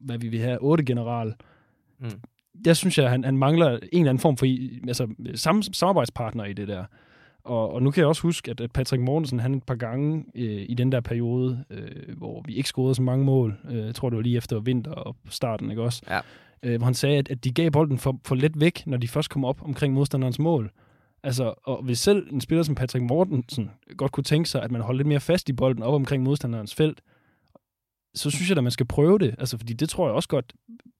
hvad vi vil have, 8 general. Mm. Der synes jeg, at han, han mangler en eller anden form for altså, sam, samarbejdspartner i det der. Og, og nu kan jeg også huske, at, at Patrick Mortensen, han et par gange øh, i den der periode, øh, hvor vi ikke scorede så mange mål, øh, jeg tror det var lige efter vinter og starten, ikke også? Ja. Øh, hvor han sagde, at, at de gav bolden for, for let væk, når de først kom op omkring modstanderens mål. Altså, og hvis selv en spiller som Patrick Mortensen godt kunne tænke sig, at man holder lidt mere fast i bolden op omkring modstanderens felt, så synes jeg, at man skal prøve det. Altså, fordi det tror jeg også godt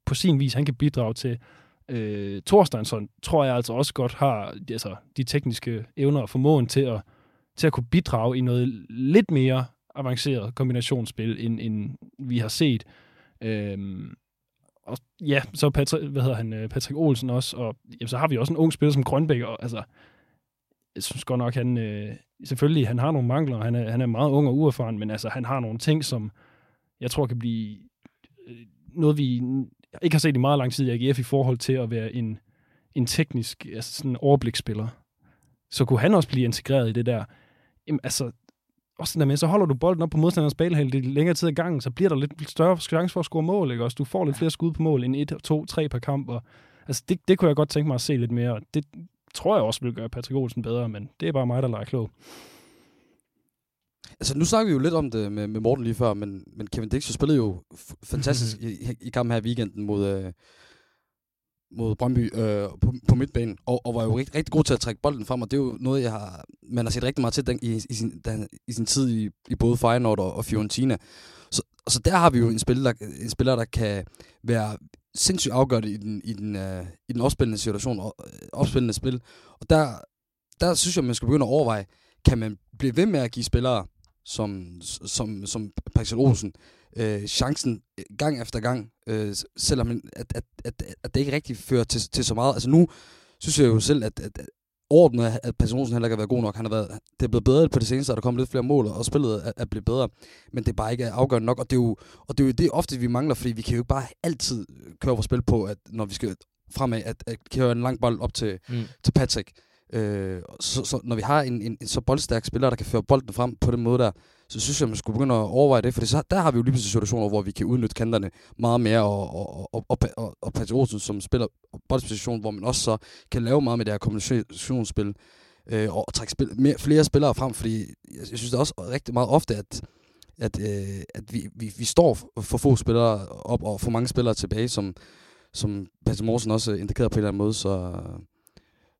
på sin vis, han kan bidrage til. Øh, Thorsteinsson tror jeg altså også godt har altså, de tekniske evner og formåen til at, til at kunne bidrage i noget lidt mere avanceret kombinationsspil, end, end vi har set. Øhm, og ja, så Patrick, hvad hedder han, øh, Patrick Olsen også, og jamen, så har vi også en ung spiller som Grønbæk, og altså, jeg synes godt nok, han, øh, selvfølgelig, han har nogle mangler, han er, han er meget ung og uerfaren, men altså, han har nogle ting, som jeg tror kan blive øh, noget, vi ikke har set i meget lang tid i AGF i forhold til at være en, en teknisk altså sådan overbliksspiller. Så kunne han også blive integreret i det der. Jamen, altså, også der med, så holder du bolden op på modstanderens banehalv lidt længere tid ad gangen, så bliver der lidt større chance for at score mål, ikke også? Du får lidt flere skud på mål end et, to, tre per kamp, og altså, det, det kunne jeg godt tænke mig at se lidt mere, og det tror jeg også vil gøre Patrick Olsen bedre, men det er bare mig, der leger klog. Altså, nu snakker vi jo lidt om det med, med Morten lige før, men, men Kevin Dix spillede jo fantastisk i, i kampen her i weekenden mod, øh, mod Brøndby øh, på, på midtbanen, og, og var jo rigtig, rigtig god til at trække bolden frem, og det er jo noget, jeg har, man har set rigtig meget til den, i, i, sin, den, i sin tid i, i både Feyenoord og, og Fiorentina. Så, så der har vi jo en spiller, der, en spiller, der kan være sindssygt afgørende i den, i den, uh, i den opspillende situation, og uh, opspillende spil. Og der, der synes jeg, man skal begynde at overveje, kan man blive ved med at give spillere som, som, som Paxel Olsen øh, chancen gang efter gang, øh, selvom at, at, at, at det ikke rigtig fører til, til så meget. Altså nu synes jeg jo selv, at, at ordnet, at Paxel Olsen heller ikke har været god nok. Han har været, det er blevet bedre på det seneste, og der kommer lidt flere mål, og spillet er, er blevet bedre. Men det er bare ikke afgørende nok, og det er jo, og det, er jo det ofte, vi mangler, fordi vi kan jo ikke bare altid køre vores spil på, at når vi skal fremad, at, at køre en lang bold op til, mm. til Patrick. Øh, så, så, når vi har en, en, en så boldstærk spiller, der kan føre bolden frem på den måde der, så synes jeg, man skulle begynde at overveje det, for så, der har vi jo lige pludselig situationer, hvor vi kan udnytte kanterne meget mere, og, og, og, og, og, og Patrick Olsen, som spiller boldposition, hvor man også så kan lave meget med det her kombinationsspil, øh, og trække spil, mere, flere spillere frem, fordi jeg, jeg synes det også rigtig meget ofte, at, at, øh, at vi, vi, vi står for få spillere op, og for mange spillere tilbage, som, som Patrick Morsen også indikerede på en eller anden måde, så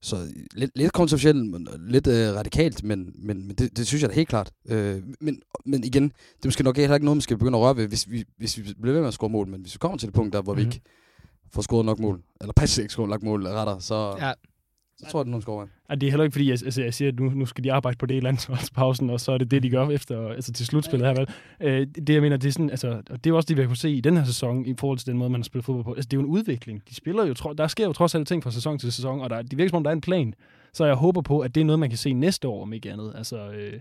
så lidt, lidt kontroversielt, lidt øh, radikalt, men, men, men det, det synes jeg da helt klart. Øh, men, men igen, det er måske nok heller ikke noget, man skal begynde at røre ved, hvis vi, hvis vi bliver ved med at score mål. Men hvis vi kommer til det punkt der, hvor mm-hmm. vi mhm. ikke får scoret nok mål, eller pas ikke scoret nok mål, retter, så, ja. Så tror jeg, det er nogen scorer. Det er heller ikke, fordi jeg, altså, jeg siger, at nu, nu skal de arbejde på det i landsholdspausen, og så er det det, de gør efter, altså til slutspillet her. Vel? Øh, det, jeg mener, det er sådan, altså, og det er også det, vi har kunne se i den her sæson, i forhold til den måde, man har spillet fodbold på. Altså, det er jo en udvikling. De spiller jo, der sker jo trods alt ting fra sæson til sæson, og der, det virker som om, der er en plan. Så jeg håber på, at det er noget, man kan se næste år, om ikke andet. Altså, øh,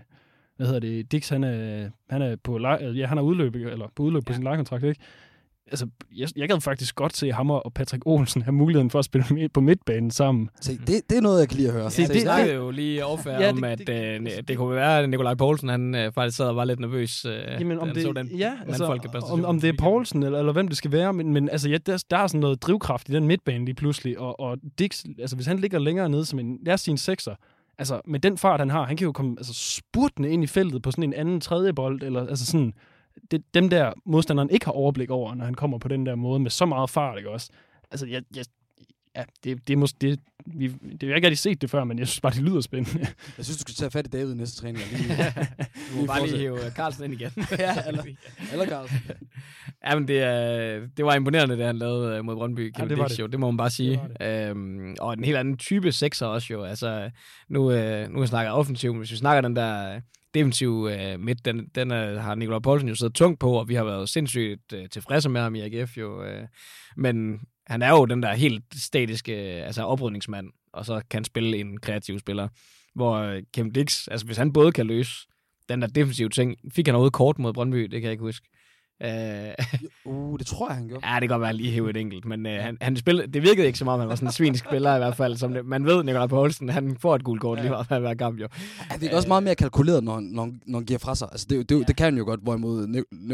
hvad hedder det? Dix, han er, han er på, ja, han er udløb, eller på udløb ja. på sin lejekontrakt, ikke? Altså, jeg, jeg gad faktisk godt se ham og Patrick Olsen have muligheden for at spille på midtbanen sammen. Se, det, det er noget, jeg kan lide at høre. Se, det, det snakkede jo lige overfærd ja, om, at det, det, det, det kunne være, at Nikolaj Poulsen han øh, faktisk sad og var lidt nervøs, øh, Jamen, om det, så den ja, altså, om, om det er Poulsen, eller, eller hvem det skal være, men, men altså, ja, der, der er sådan noget drivkraft i den midtbane lige pludselig, og, og Dix, altså, hvis han ligger længere nede som en, lad os sige en sekser, altså med den fart, han har, han kan jo komme altså, spurtende ind i feltet på sådan en anden tredje bold, eller altså sådan, det, dem der modstanderen ikke har overblik over, når han kommer på den der måde med så meget fart, ikke også? Altså, jeg, jeg, ja, det, det, måske, det, vi, det, jeg har ikke rigtig set det før, men jeg synes bare, det lyder spændende. jeg synes, du skal tage fat i David i næste træning. Lige, du må bare lige hive Carlsen ind igen. ja, eller, eller Carlsen. ja, men det, uh, det var imponerende, det han lavede uh, mod Brøndby. Ja, det, var det. Jo, det må man bare sige. Det det. Øhm, og en helt anden type sekser også jo. Altså, nu, uh, nu snakker offensivt, hvis vi snakker den der defensiv øh, midt, den, den er, har Nikolaj Poulsen jo siddet tungt på, og vi har været sindssygt øh, tilfredse med ham i AGF jo. Øh, men han er jo den der helt statiske øh, altså oprydningsmand, og så kan spille en kreativ spiller. Hvor øh, Kim Dix, altså hvis han både kan løse den der defensive ting, fik han overhovedet kort mod Brøndby, det kan jeg ikke huske. Uh, uh, det tror jeg, han gjorde. Ja, det kan godt være lige hæve et enkelt, men uh, han, han spillede, det virkede ikke som om, han var sådan en svinsk spiller i hvert fald. Som det, man ved, Nikolaj Poulsen, han får et gult kort ja. lige meget hver kamp jo. Han er også meget mere kalkuleret, når, når, når han giver fra sig. Altså, det, det, ja. det kan han jo godt, hvorimod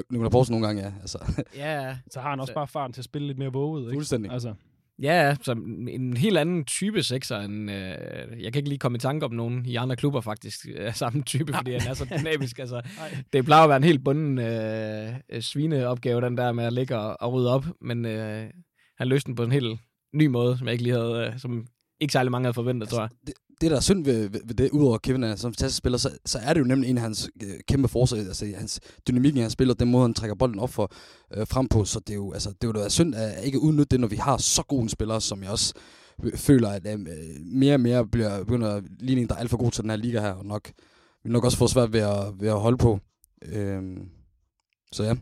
Nikolaj Poulsen nogle gange er. Altså. Ja. Så har han også så. bare farten til at spille lidt mere våget. Ikke? Fuldstændig. Altså. Ja, så en helt anden type sekser end... Øh, jeg kan ikke lige komme i tanke om nogen i andre klubber faktisk af samme type, fordi han er så dynamisk. Altså, det plejer at være en helt bunden øh, svineopgave, den der med at ligge og, og rydde op, men øh, han løste den på en helt ny måde, som jeg ikke lige havde, øh, som ikke særlig mange havde forventet, altså, tror jeg. Det, det, der er synd ved, ved, ved det, udover Kevin er som fantastisk spiller, så, så er det jo nemlig en af hans øh, kæmpe forsøg, altså hans dynamik i hans spil, og den måde, han trækker bolden op for øh, frem på, så det er jo, altså, det er jo da synd at ikke udnytte det, når vi har så gode en spiller, som jeg også øh, føler, at øh, mere og mere bliver, begynder at ligne en, der er alt for god til den her liga her, og nok, vil nok også få svært ved at, ved at holde på. Øh, så ja.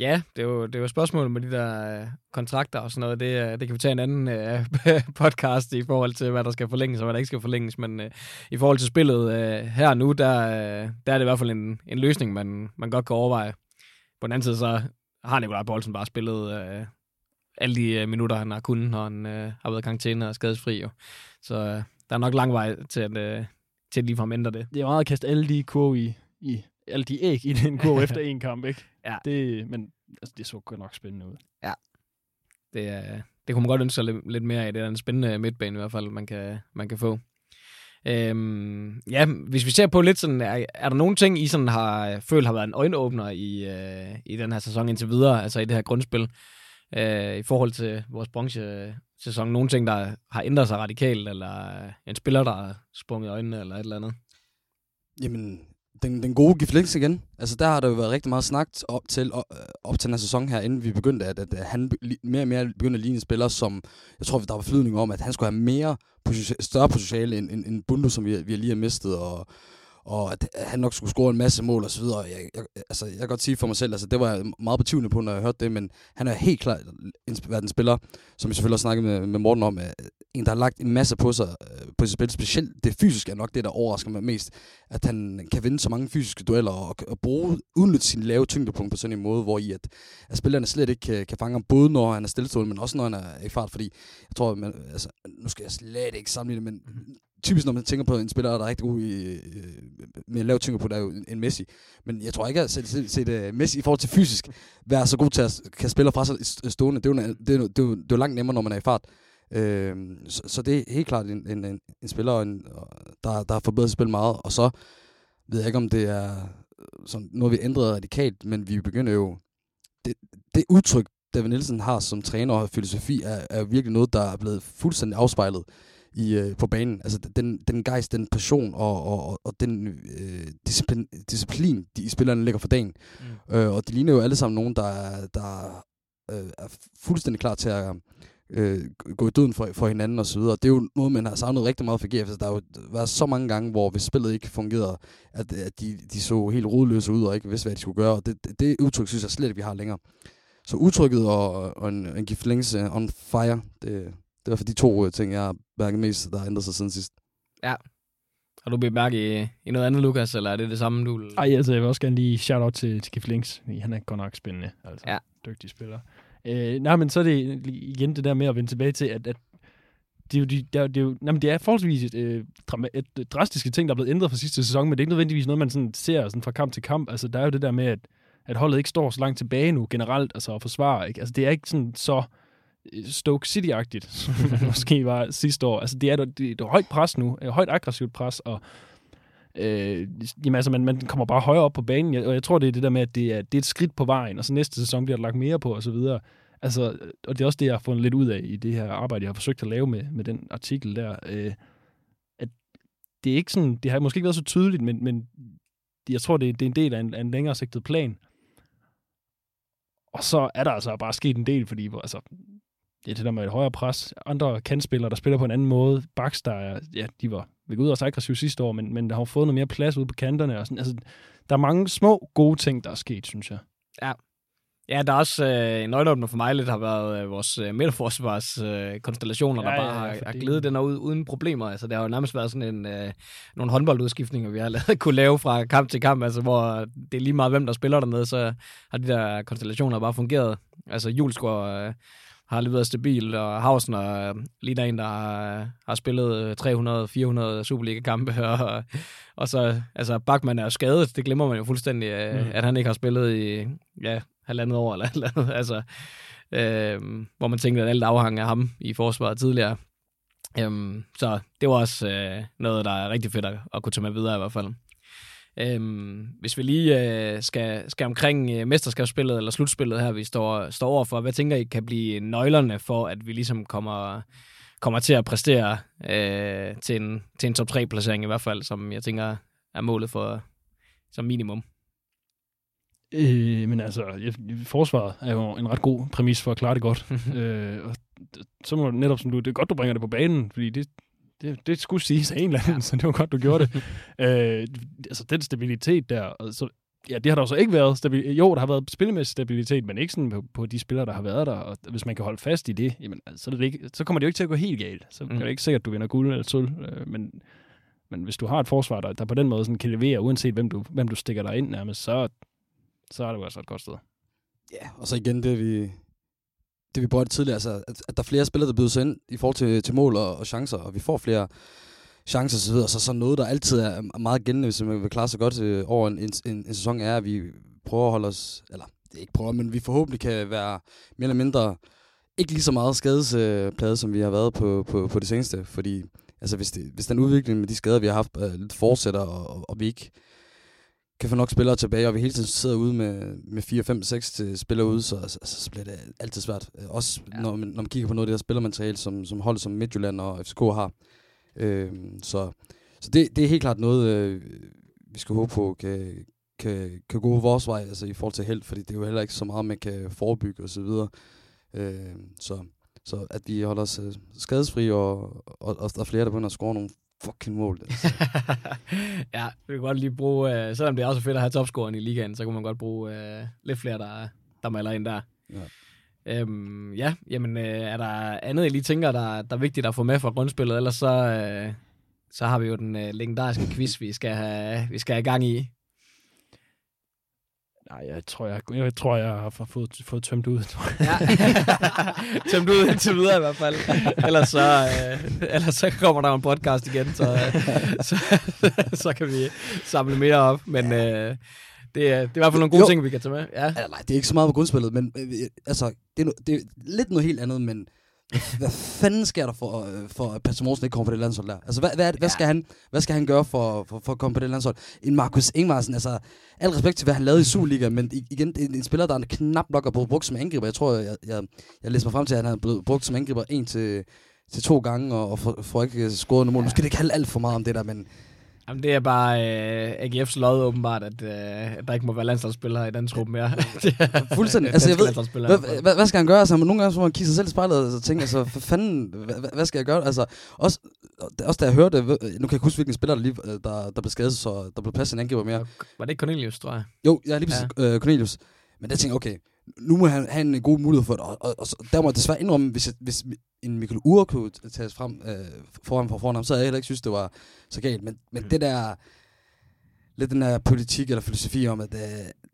Ja, det er jo, det er jo spørgsmålet med de der øh, kontrakter og sådan noget. Det, øh, det kan vi tage en anden øh, podcast i forhold til, hvad der skal forlænges og hvad der ikke skal forlænges. Men øh, i forhold til spillet øh, her nu, der, øh, der er det i hvert fald en, en løsning, man, man godt kan overveje. På den anden side, så har Nikolaj Poulsen bare spillet øh, alle de øh, minutter, han har kunnet, når han øh, har været i karantæne og skadesfri. Jo. Så øh, der er nok lang vej til at, øh, til at ligefrem ændre det. Det er meget at kaste alle de kurve i, i alle de æg i den kurve efter en kamp, ikke? Ja. Det, men altså, det så godt nok spændende ud. Ja. Det, er, det kunne man godt ønske sig lidt, lidt mere af. Det er en spændende midtbane i hvert fald, man kan, man kan få. Øhm, ja, hvis vi ser på lidt sådan, er, er der nogle ting, I sådan har følt har været en øjenåbner i, øh, i den her sæson indtil videre, altså i det her grundspil, øh, i forhold til vores bronze-sæson? Nogle ting, der har ændret sig radikalt, eller en spiller, der har sprunget øjnene, eller et eller andet? Jamen, den, den gode Giflings igen. Altså, der har der jo været rigtig meget snak op til, op, øh, op til den her sæson her, inden vi begyndte, at, at han mere og mere begyndte at ligne en spiller, som, jeg tror, der var flydning om, at han skulle have mere, større potentiale end, end, end Bundu, som vi, vi lige har mistet, og, og at han nok skulle score en masse mål og så videre. Jeg, jeg, altså, jeg kan godt sige for mig selv, altså, det var jeg meget betvivlende på, når jeg hørte det, men han er helt klart været en spiller, som vi selvfølgelig har snakket med, med Morten om, øh, en, der har lagt en masse på sig øh, på sit spil. Specielt det fysiske er nok det, der overrasker mig mest. At han kan vinde så mange fysiske dueller og, og bruge, udnytte sin lave tyngdepunkt på sådan en måde, hvor i at, at spillerne slet ikke kan, kan fange ham, både når han er stillestående, men også når han er i fart. Fordi jeg tror, man, altså, nu skal jeg slet ikke sammenligne men mhm typisk når man tænker på en spiller, der er rigtig god i, øh, med lav tyngde på, der er jo en Messi. Men jeg tror ikke, at set, set, set, øh, Messi i forhold til fysisk være så god til at kan spille fra sig stående. Det er, jo, det, er, det, er jo, det er jo langt nemmere, når man er i fart. Øh, så, så det er helt klart en, en, en, en spiller, en, der, der har forbedret spil meget. Og så ved jeg ikke, om det er øh, sådan noget, vi ændret radikalt, men vi begynder jo... Det, det udtryk, David Nielsen har som træner og filosofi, er, er virkelig noget, der er blevet fuldstændig afspejlet i, øh, på banen. Altså den, den gejst, den passion og, og, og den øh, disciplin, disciplin, de spillerne lægger for dagen. Mm. Øh, og de ligner jo alle sammen nogen, der, der øh, er fuldstændig klar til at øh, gå i døden for, for hinanden og så videre. Det er jo noget, man har savnet rigtig meget for GF. Der har jo været så mange gange, hvor hvis spillet ikke fungerede, at, at de, de så helt rodløse ud og ikke vidste, hvad de skulle gøre. Og det, det, udtryk synes jeg slet ikke, vi har længere. Så udtrykket og, og en, en gift on fire, det, det er for de to øh, ting, jeg har mærket mest, der har ændret sig siden sidst. Ja. Har du bemærket i, i noget andet, Lukas, eller er det det samme, du... Ej, altså, jeg vil også gerne lige shout-out til, til Kif Links. Han er godt nok spændende. Altså, ja. Dygtig spiller. Øh, nej, men så er det igen det der med at vende tilbage til, at, at det er jo, de, det er, det er jo, nej, det er forholdsvis et, øh, et, et drastiske ting, der er blevet ændret fra sidste sæson, men det er ikke nødvendigvis noget, man sådan ser sådan fra kamp til kamp. Altså, der er jo det der med, at, at holdet ikke står så langt tilbage nu generelt, altså at forsvare. Ikke? Altså, det er ikke sådan så Stoke City-agtigt, som måske var sidste år. Altså, det er, det et højt pres nu, et højt aggressivt pres, og øh, jamen, altså, man, man kommer bare højere op på banen, og jeg tror, det er det der med, at det er, det er et skridt på vejen, og så næste sæson bliver der lagt mere på, og så videre. Altså, og det er også det, jeg har fundet lidt ud af i det her arbejde, jeg har forsøgt at lave med, med den artikel der, øh, at det er ikke sådan, det har måske ikke været så tydeligt, men, men jeg tror, det, det er en del af en, af en længere sigtet plan. Og så er der altså bare sket en del, fordi altså, det er det der med et højere pres. Andre kandspillere, der spiller på en anden måde. Baks, der er, ja, de var ved ud og aggressive sidste år, men, men der har fået noget mere plads ude på kanterne. Og sådan. Altså, der er mange små, gode ting, der er sket, synes jeg. Ja, Ja, der er også øh, en øjenåbner for mig lidt har været øh, vores øh, midterforsvars øh, konstellationer, ja, der bare ja, ja, har, har glidet den ud uden problemer. Altså, der har jo nærmest været sådan en, øh, nogle håndboldudskiftninger, vi har lavet, kunne lave fra kamp til kamp, altså, hvor det er lige meget, hvem der spiller dernede, så har de der konstellationer bare fungeret. Altså, Julesgaard øh, har lige været stabil, og Hausner lige der en, der har, har spillet 300-400 Superliga-kampe, og, og så, altså, Bachmann er skadet, det glemmer man jo fuldstændig, øh, mm. at han ikke har spillet i, ja, halvandet år eller eller andet. Altså, øh, hvor man tænkte, at alt afhang af ham i forsvaret tidligere. Øhm, så det var også øh, noget, der er rigtig fedt at, at kunne tage med videre i hvert fald. Øhm, hvis vi lige øh, skal, skal omkring øh, mesterskabsspillet eller slutspillet her, vi står, står overfor, hvad tænker I kan blive nøglerne for, at vi ligesom kommer, kommer til at præstere øh, til, en, til en top 3 placering i hvert fald, som jeg tænker er målet for som minimum? Øh, men altså, forsvaret er jo en ret god præmis for at klare det godt. øh, og så må netop som du, det er godt, du bringer det på banen, fordi det, det, det skulle siges af en eller anden, ja. så det var godt, du gjorde det. øh, altså, den stabilitet der, og så, ja, det har der jo så ikke været. Stabil- jo, der har været spillemæssig stabilitet, men ikke sådan på, på de spillere, der har været der. Og hvis man kan holde fast i det, jamen, så, er det ikke, så kommer det jo ikke til at gå helt galt. Så mm. er det ikke sikkert, at du vinder guld eller sølv. Øh, men, men hvis du har et forsvar, der, der på den måde sådan kan levere, uanset hvem du, hvem du stikker dig ind nærmest, så, så er det jo altså et godt sted. Ja, og så igen det, vi, det vi brugte tidligere, altså, at, at der er flere spillere, der byder sig ind i forhold til, til mål og, og chancer, og vi får flere chancer osv., så, så, så noget, der altid er meget gældende, hvis man vil klare sig godt øh, over en, en, en, en sæson, er, at vi prøver at holde os, eller det er ikke prøver, men vi forhåbentlig kan være mere eller mindre ikke lige så meget skadesplade, øh, som vi har været på, på, på det seneste, fordi altså, hvis, det, hvis den udvikling med de skader, vi har haft, øh, lidt fortsætter, og, og, og vi ikke kan få nok spillere tilbage, og vi hele tiden sidder ude med, med 4, 5, 6 til spillere ude, så, så, så bliver det altid svært. Øh, også ja. når, man, når man kigger på noget af det her spillermateriale, som, som holdet som Midtjylland og FCK har. Øh, så så det, det er helt klart noget, øh, vi skal håbe på kan, kan, kan gå vores vej altså i forhold til held, fordi det er jo heller ikke så meget, man kan forebygge osv. Så, øh, så, så at vi holder os øh, skadesfri, og, og, og der er flere, der begynder at score nogle fucking mål. Altså. ja, vi kan godt lige bruge, uh, selvom det er også fedt at have topscoren i ligaen, så kunne man godt bruge uh, lidt flere, der, der melder ind der. Ja. Øhm, ja, jamen uh, er der andet, jeg lige tænker, der, der er vigtigt at få med fra grundspillet, ellers så, uh, så har vi jo den uh, legendariske quiz, vi skal have, vi skal have gang i. Nej, jeg tror, jeg, jeg, tror, jeg har fået, fået tømt ud. ja. tømt ud indtil videre i hvert fald. Ellers så, øh, ellers så kommer der en podcast igen, så, så, så kan vi samle mere op. Men øh, det, er, det er i hvert fald nogle gode jo. ting, vi kan tage med. Ja. Ja, nej, det er ikke så meget på grundspillet, men øh, altså, det, er no, det er lidt noget helt andet, men hvad fanden sker der for, øh, for at Patrick Morsen ikke kommer på det landshold der? Altså, hvad, hvad, hvad, skal, han, hvad skal han gøre for, for, for at komme på det landshold? En Markus Ingvarsen, altså, al respekt til, hvad han lavede i Superliga, men igen, en, en spiller, der er knap nok er blevet brugt som angriber. Jeg tror, jeg, jeg, jeg læste mig frem til, at han er blevet brugt som angriber en til, til to gange, og, og får, får ikke scoret noget mål. Nu skal det ikke handle alt for meget om det der, men Jamen, det er bare øh, AGF's lod åbenbart, at, øh, der ikke må være landsholdsspillere i den truppe mere. Fuldstændig. altså, jeg ved, hvad, hvad, hvad, skal han gøre? Altså, nogle gange så må man kigge sig selv i spejlet og tænke, altså, for fanden, hvad, hvad, skal jeg gøre? Altså, også, også da jeg hørte, nu kan jeg ikke huske, hvilken spiller, der, lige, der, der blev skadet, så der blev passet en angriber mere. Var det ikke Cornelius, tror jeg? Jo, ja, lige præcis ja. Øh, Cornelius. Men der tænker jeg, okay, nu må han have en god mulighed for det, og, og, og der må jeg desværre indrømme, hvis, jeg, hvis en Michael Ure kunne tages frem øh, foran for foran ham, så havde jeg heller ikke synes, det var så galt. Men, men mm. det der, lidt den der politik eller filosofi om, at øh,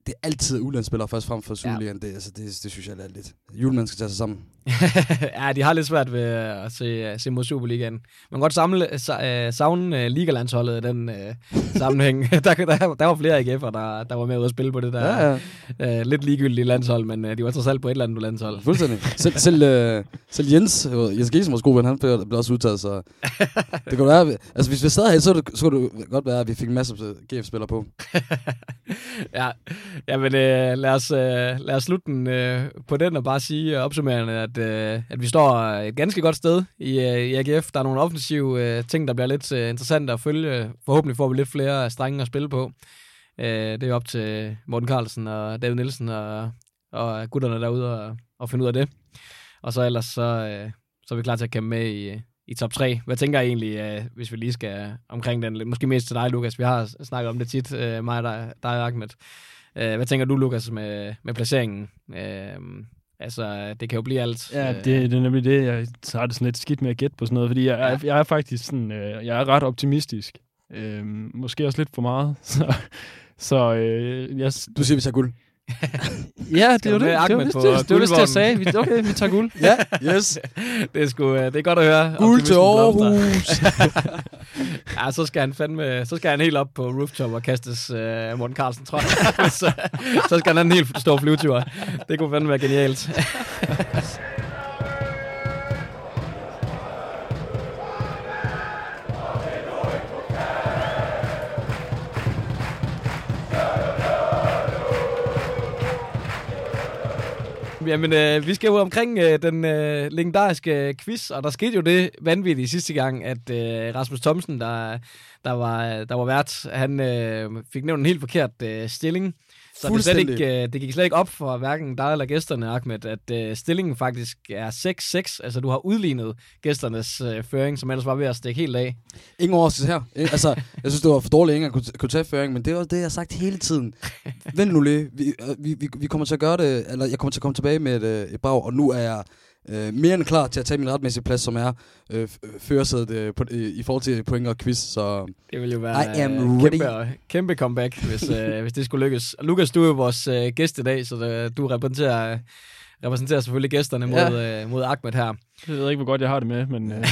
det er altid ulandsspillere først frem for Superligaen, ja. det, altså, det, det, synes jeg er lidt. Julemanden skal tage sig sammen. ja, de har lidt svært ved at se, se mod Superligaen. Man kan godt samle, uh, savne uh, ligalandsholdet i den uh, sammenhæng. der, der, der var flere AGF'er, der, der var med ud at spille på det der ja, ja. Uh, lidt ligegyldige landshold, men uh, de var trods alt på et eller andet landshold. Fuldstændig. Selv, selv, uh, selv Jens, Jens Giesen var god ven, han blev, blev også udtaget, så det kunne være, altså hvis vi sad her, så, så kunne det godt være, at vi fik en masse GF-spillere på. ja, Jamen, øh, lad, os, øh, lad os slutte den øh, på den og bare sige øh, opsummerende, at, øh, at vi står øh, et ganske godt sted i, øh, i AGF. Der er nogle offensive øh, ting, der bliver lidt øh, interessante at følge. Forhåbentlig får vi lidt flere strenge at spille på. Øh, det er op til Morten Carlsen og David Nielsen og, og gutterne derude og, og finde ud af det. Og så ellers så, øh, så er vi klar til at kæmpe med i, i top 3. Hvad tænker I egentlig, øh, hvis vi lige skal omkring den? Måske mest til dig, Lukas. Vi har snakket om det tit, øh, mig og dig, dig Ahmed. Øh, hvad tænker du, Lukas, med, med placeringen? Øh, altså, det kan jo blive alt. Ja, det, det er nemlig det. Jeg har det sådan lidt skidt med at gætte på sådan noget, fordi jeg, ja. jeg, jeg er faktisk sådan, øh, jeg er ret optimistisk. Øh, måske også lidt for meget. Så, så øh, jeg, du siger, vi tager guld. Ja, det er jo det. Det var det, det, det, jeg sagde. Vi, okay, vi tager guld. ja, yes. det, er sgu, øh, det er godt at høre. Guld til Aarhus. Ja, så skal han fandme, så skal han helt op på rooftop og kastes uh, Morten Carlsen, tror jeg. så, så skal han helt stor flyvetur. Det kunne fandme være genialt. Jamen, øh, vi skal jo omkring øh, den øh, legendariske øh, quiz, og der skete jo det vanvittige sidste gang, at øh, Rasmus Thomsen, der, der, var, der var vært, han øh, fik nævnt en helt forkert øh, stilling. Så det, slet ikke, øh, det gik slet ikke op for hverken dig eller gæsterne, Ahmed, at øh, stillingen faktisk er 6-6. Altså, du har udlignet gæsternes øh, føring, som ellers var ved at stikke helt af. Ingen overraskelse her. Eh, Altså, jeg synes, det var for dårligt, at ingen kunne, kunne tage føring, men det var det, jeg har sagt hele tiden. Vent nu lige. Vi, vi, vi, vi kommer til at gøre det, eller jeg kommer til at komme tilbage med et, et brag, og nu er jeg øh, mere end klar til at tage min retmæssige plads, som er øh, f- førersædet øh, på, øh, i forhold til point og quiz. Så Det ville jo være I am øh, ready. kæmpe, kæmpe comeback, hvis, øh, hvis det skulle lykkes. Og Lukas, du er vores øh, gæst i dag, så øh, du repræsenterer, repræsenterer selvfølgelig gæsterne mod, ja. øh, mod Ahmed her. Jeg ved ikke, hvor godt jeg har det med, men øh, det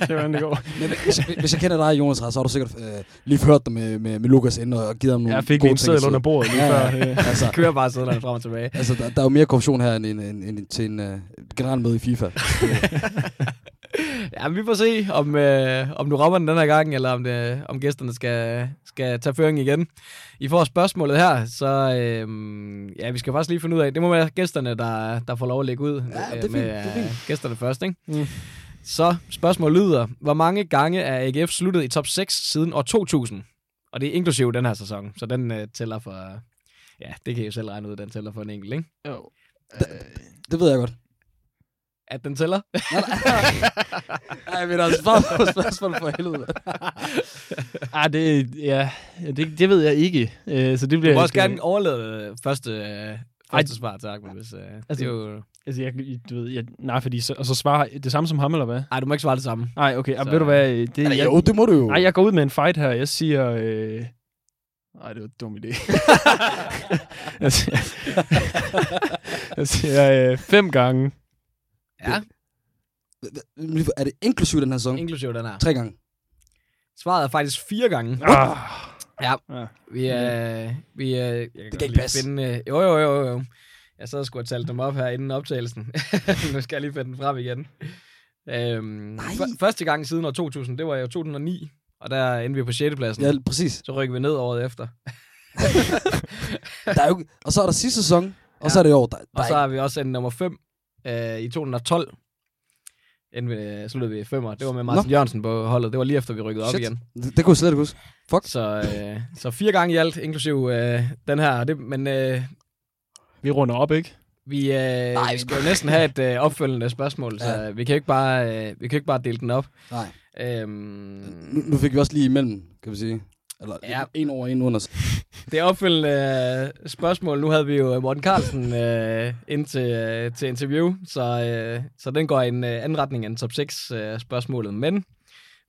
er, hvordan det går. men hvis, hvis jeg kender dig, Jonas, så har du sikkert øh, lige hørt dig med, med, med Lukas inden og givet ham nogle Jeg fik at sædel under bordet lige Ja, før. ja. øh. Altså, Kører bare sædlerne frem og tilbage. altså der, der er jo mere korruption her end, end, end, end til en øh, generelt møde i FIFA. Ja, men vi får se, om, øh, om du rammer den den her gang, eller om, det, om gæsterne skal, skal tage føring igen. I får spørgsmålet her, så øh, ja, vi skal faktisk lige finde ud af, det må være gæsterne, der, der får lov at lægge ud Ja, det er øh, fint, med det er fint. øh, gæsterne først. Ikke? Mm. Så spørgsmålet lyder, hvor mange gange er AGF sluttet i top 6 siden år 2000? Og det er inklusive den her sæson, så den øh, tæller for... Ja, det kan I jo selv regne ud, den tæller for en enkelt, ikke? Jo. Det ved jeg godt. At den tæller? Nej, men altså, svar på spørgsmålet for helvede. Ah, det, ja, det, det ved jeg ikke. Øh, så det Du bliver må også øh, gerne overlade øh, første, øh, første svar til Ahmed, hvis... Øh, Altså- det er jo... Altså, jeg, du ved, jeg, nej, fordi så, og så svarer det samme som ham, eller hvad? Ej, du må ikke svare det samme. Nej, okay, så, ved du hvad? øh, Det, Eller, jeg, jo, det må du jo. nej, jeg går ud med en fight her. Jeg siger... Øh, nej, det var en dum idé. jeg siger, jeg siger øh, fem gange. Ja, Er det inklusiv den her sæson? inklusive den her. Tre gange. Svaret er faktisk fire gange. Ah, Ja, Ja. vi er... Vi er jeg kan ikke passe. Finde, øh, jo, jo, jo, jo. Jeg sad og skulle have talt dem op her inden optagelsen. nu skal jeg lige finde den frem igen. Øhm, f- første gang siden år 2000, det var jo 2009. Og der endte vi på 6. pladsen. Ja, præcis. Så rykker vi ned året efter. Der er jo, og så er der sidste sæson, og Ja. så er det i år. Der, der Og så er vi også endt nummer 5 øh, i 2012. Inden vi øh, sluttede vi i femmer. Det var med Martin Jørgensen på holdet. Det var lige efter, vi rykkede op Shit. igen. ikke, det, det kunne jeg slet ikke huske. Fuck. Så, øh, så fire gange i alt, inklusive øh, den her. Det, men øh, vi runder op, ikke? vi, øh, Nej, vi skal jo næsten have et øh, opfølgende spørgsmål, så Ja. vi kan jo ikke bare, øh, vi kan ikke bare dele den op. Nej. Øhm, Nu, nu fik vi også lige imellem, kan vi sige. Eller Ja. en over, en under. det opfølgende øh, spørgsmål, nu havde vi jo Morten Carlsen øh, ind til, øh, til interview, så, øh, så den går i en øh, anden retning end top 6 øh, spørgsmålet. Men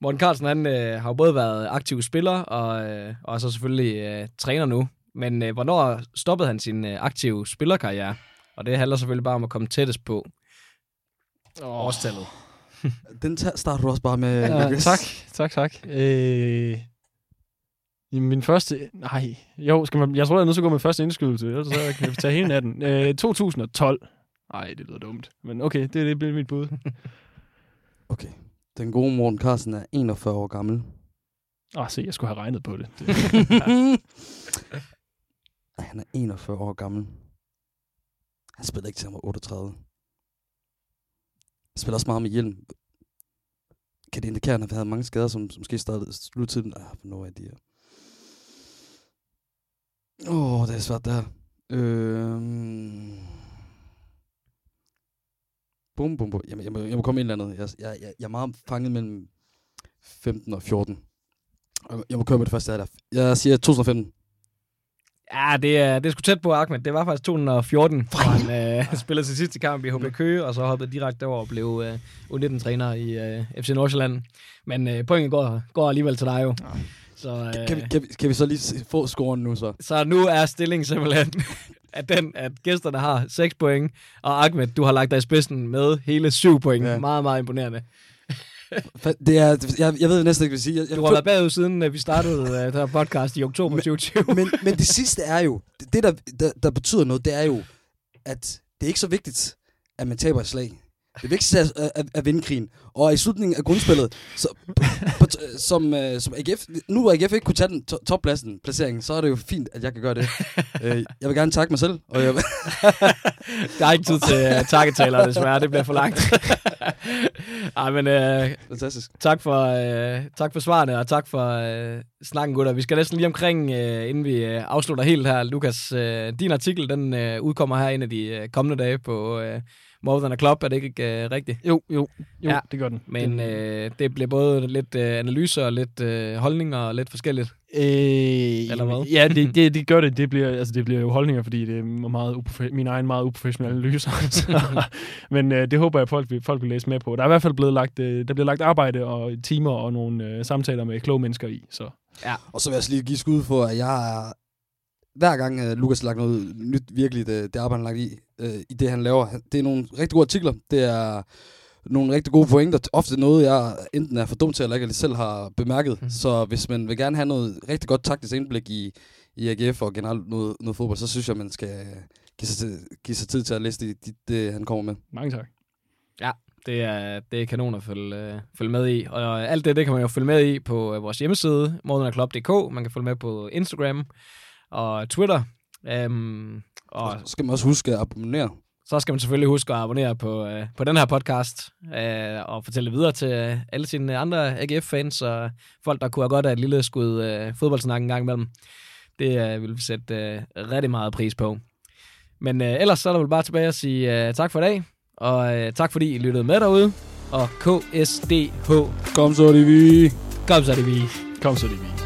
Morten Carlsen, han øh, har jo både været aktiv spiller og, øh, og så selvfølgelig øh, træner nu. Men øh, hvornår stoppede han sin øh, aktive spillerkarriere? Og det handler selvfølgelig bare om at komme tættest på Oh. årstallet. Den tager, starter du også bare med. Ja, tak, tak, tak. Øh, min første... Nej, jo, skal man, jeg tror, jeg er nødt til at gå med første indskydelse, ellers så kan jeg tage hele natten. Øh, 2012. Nej, det lyder dumt. Men okay, det, det bliver mit bud. Okay. Den gode Morten Carsten er 41 år gammel. Åh, se, jeg skulle have regnet på det. det Nej, han er 41 år gammel. Han spiller ikke til ham 38. Han spiller også meget med hjelm. Kan det indikere, at han havde mange skader, som, som måske startede sluttiden? Ah, er de her? Åh, oh, det er svært der. Øhm... Bum, bum, bum. Jamen, jeg, må, jeg må komme ind eller andet. Jeg, jeg, jeg, jeg er meget fanget mellem 15 og 14. Jeg- Jeg må køre med det første der. Jeg siger 2015. Ja, det er, det er sgu tæt på Ahmed. Det var faktisk 2014, hvor han øh, spillede sin sidste kamp i HB Køge, og så hoppede direkte over og blev øh, U19-træner i øh, FC Nordsjælland. Men øh, pointet går, går alligevel til dig jo. Så, øh, Kan vi, kan, vi, kan vi så lige få scoren nu så? så nu er stillingen simpelthen at den, at gæsterne har 6 point, og Ahmed, du har lagt dig i spidsen med hele 7 point. Ja. Meget, meget imponerende. Det er, jeg, jeg ved næsten ikke, hvad jeg sige. Jeg, jeg, Du har været bagud siden øh, vi startede uh, det her podcast i oktober 2020. men, men det sidste er jo, det, det der, der, der betyder noget, det er jo, at det er ikke så vigtigt, at man taber et slag. Det vigtigste er at, at, at vinde krigen. Og i slutningen af grundspillet, så, på, på, som, øh, som AGF, nu AGF ikke kunne tage den to- toppladsen, placeringen, så er det jo fint, at jeg kan gøre det. øh, jeg vil gerne takke mig selv, og jeg, Der er ikke tid til uh, takketaler, desværre. Det bliver for langt. Ej, men uh, fantastisk. tak, for, uh, tak for svarene, og tak for uh, snakken, gutter. Vi skal næsten lige omkring, uh, inden vi uh, afslutter helt her. Lukas, uh, din artikel, den uh, udkommer her en af de uh, kommende dage på uh, More Than a Club. Er det ikke uh, rigtigt? Jo, jo, jo, Ja, ja, det gør den. Men øh, det bliver både lidt øh, analyser, og lidt øh, holdninger og lidt forskelligt. øh, eller hvad? Ja, det, det, det gør det. Det bliver, altså, det bliver jo holdninger, fordi det er meget uprofe- min egen meget uprofessionelle analyser. Så, men øh, det håber jeg, folk vil, folk vil læse med på. Der er i hvert fald blevet lagt, øh, der bliver lagt arbejde og timer og nogle øh, samtaler med kloge mennesker i. Så Og så vil jeg også lige give skud for, at jeg er... Hver gang uh, Lukas har lagt noget nyt virkelig, det, det arbejde han lagt i, uh, i det han laver, det er nogle rigtig gode artikler. Det er nogle rigtig gode pointer. Ofte noget, jeg enten er for dum til, eller ikke selv har bemærket. Mm. Så hvis man vil gerne have noget rigtig godt taktisk indblik i, i AGF og generelt noget, noget fodbold, så synes jeg, man skal give sig, til, give sig tid til at læse det, det, det han kommer med. mange tak. Det er, det er kanon at følge, øh, følge med i. Og alt det, det kan man jo følge med i på øh, vores hjemmeside, mordenaclub.dk. Man kan følge med på Instagram og Twitter. Um, og så skal man også huske at abonnere. så skal man selvfølgelig huske at abonnere på, øh, på den her podcast øh, og fortælle det videre til øh, alle sine andre AGF-fans og folk, der kunne have godt af et lille skud øh, fodboldsnak en gang imellem. Det øh, vil vi sætte øh, rigtig meget pris på. Men øh, ellers så er der vel bare tilbage at sige øh, tak for i dag, og øh, tak fordi I lyttede med derude. Og KSDH, Kom så, det vi. kom så er det vi. Kom så, det vi.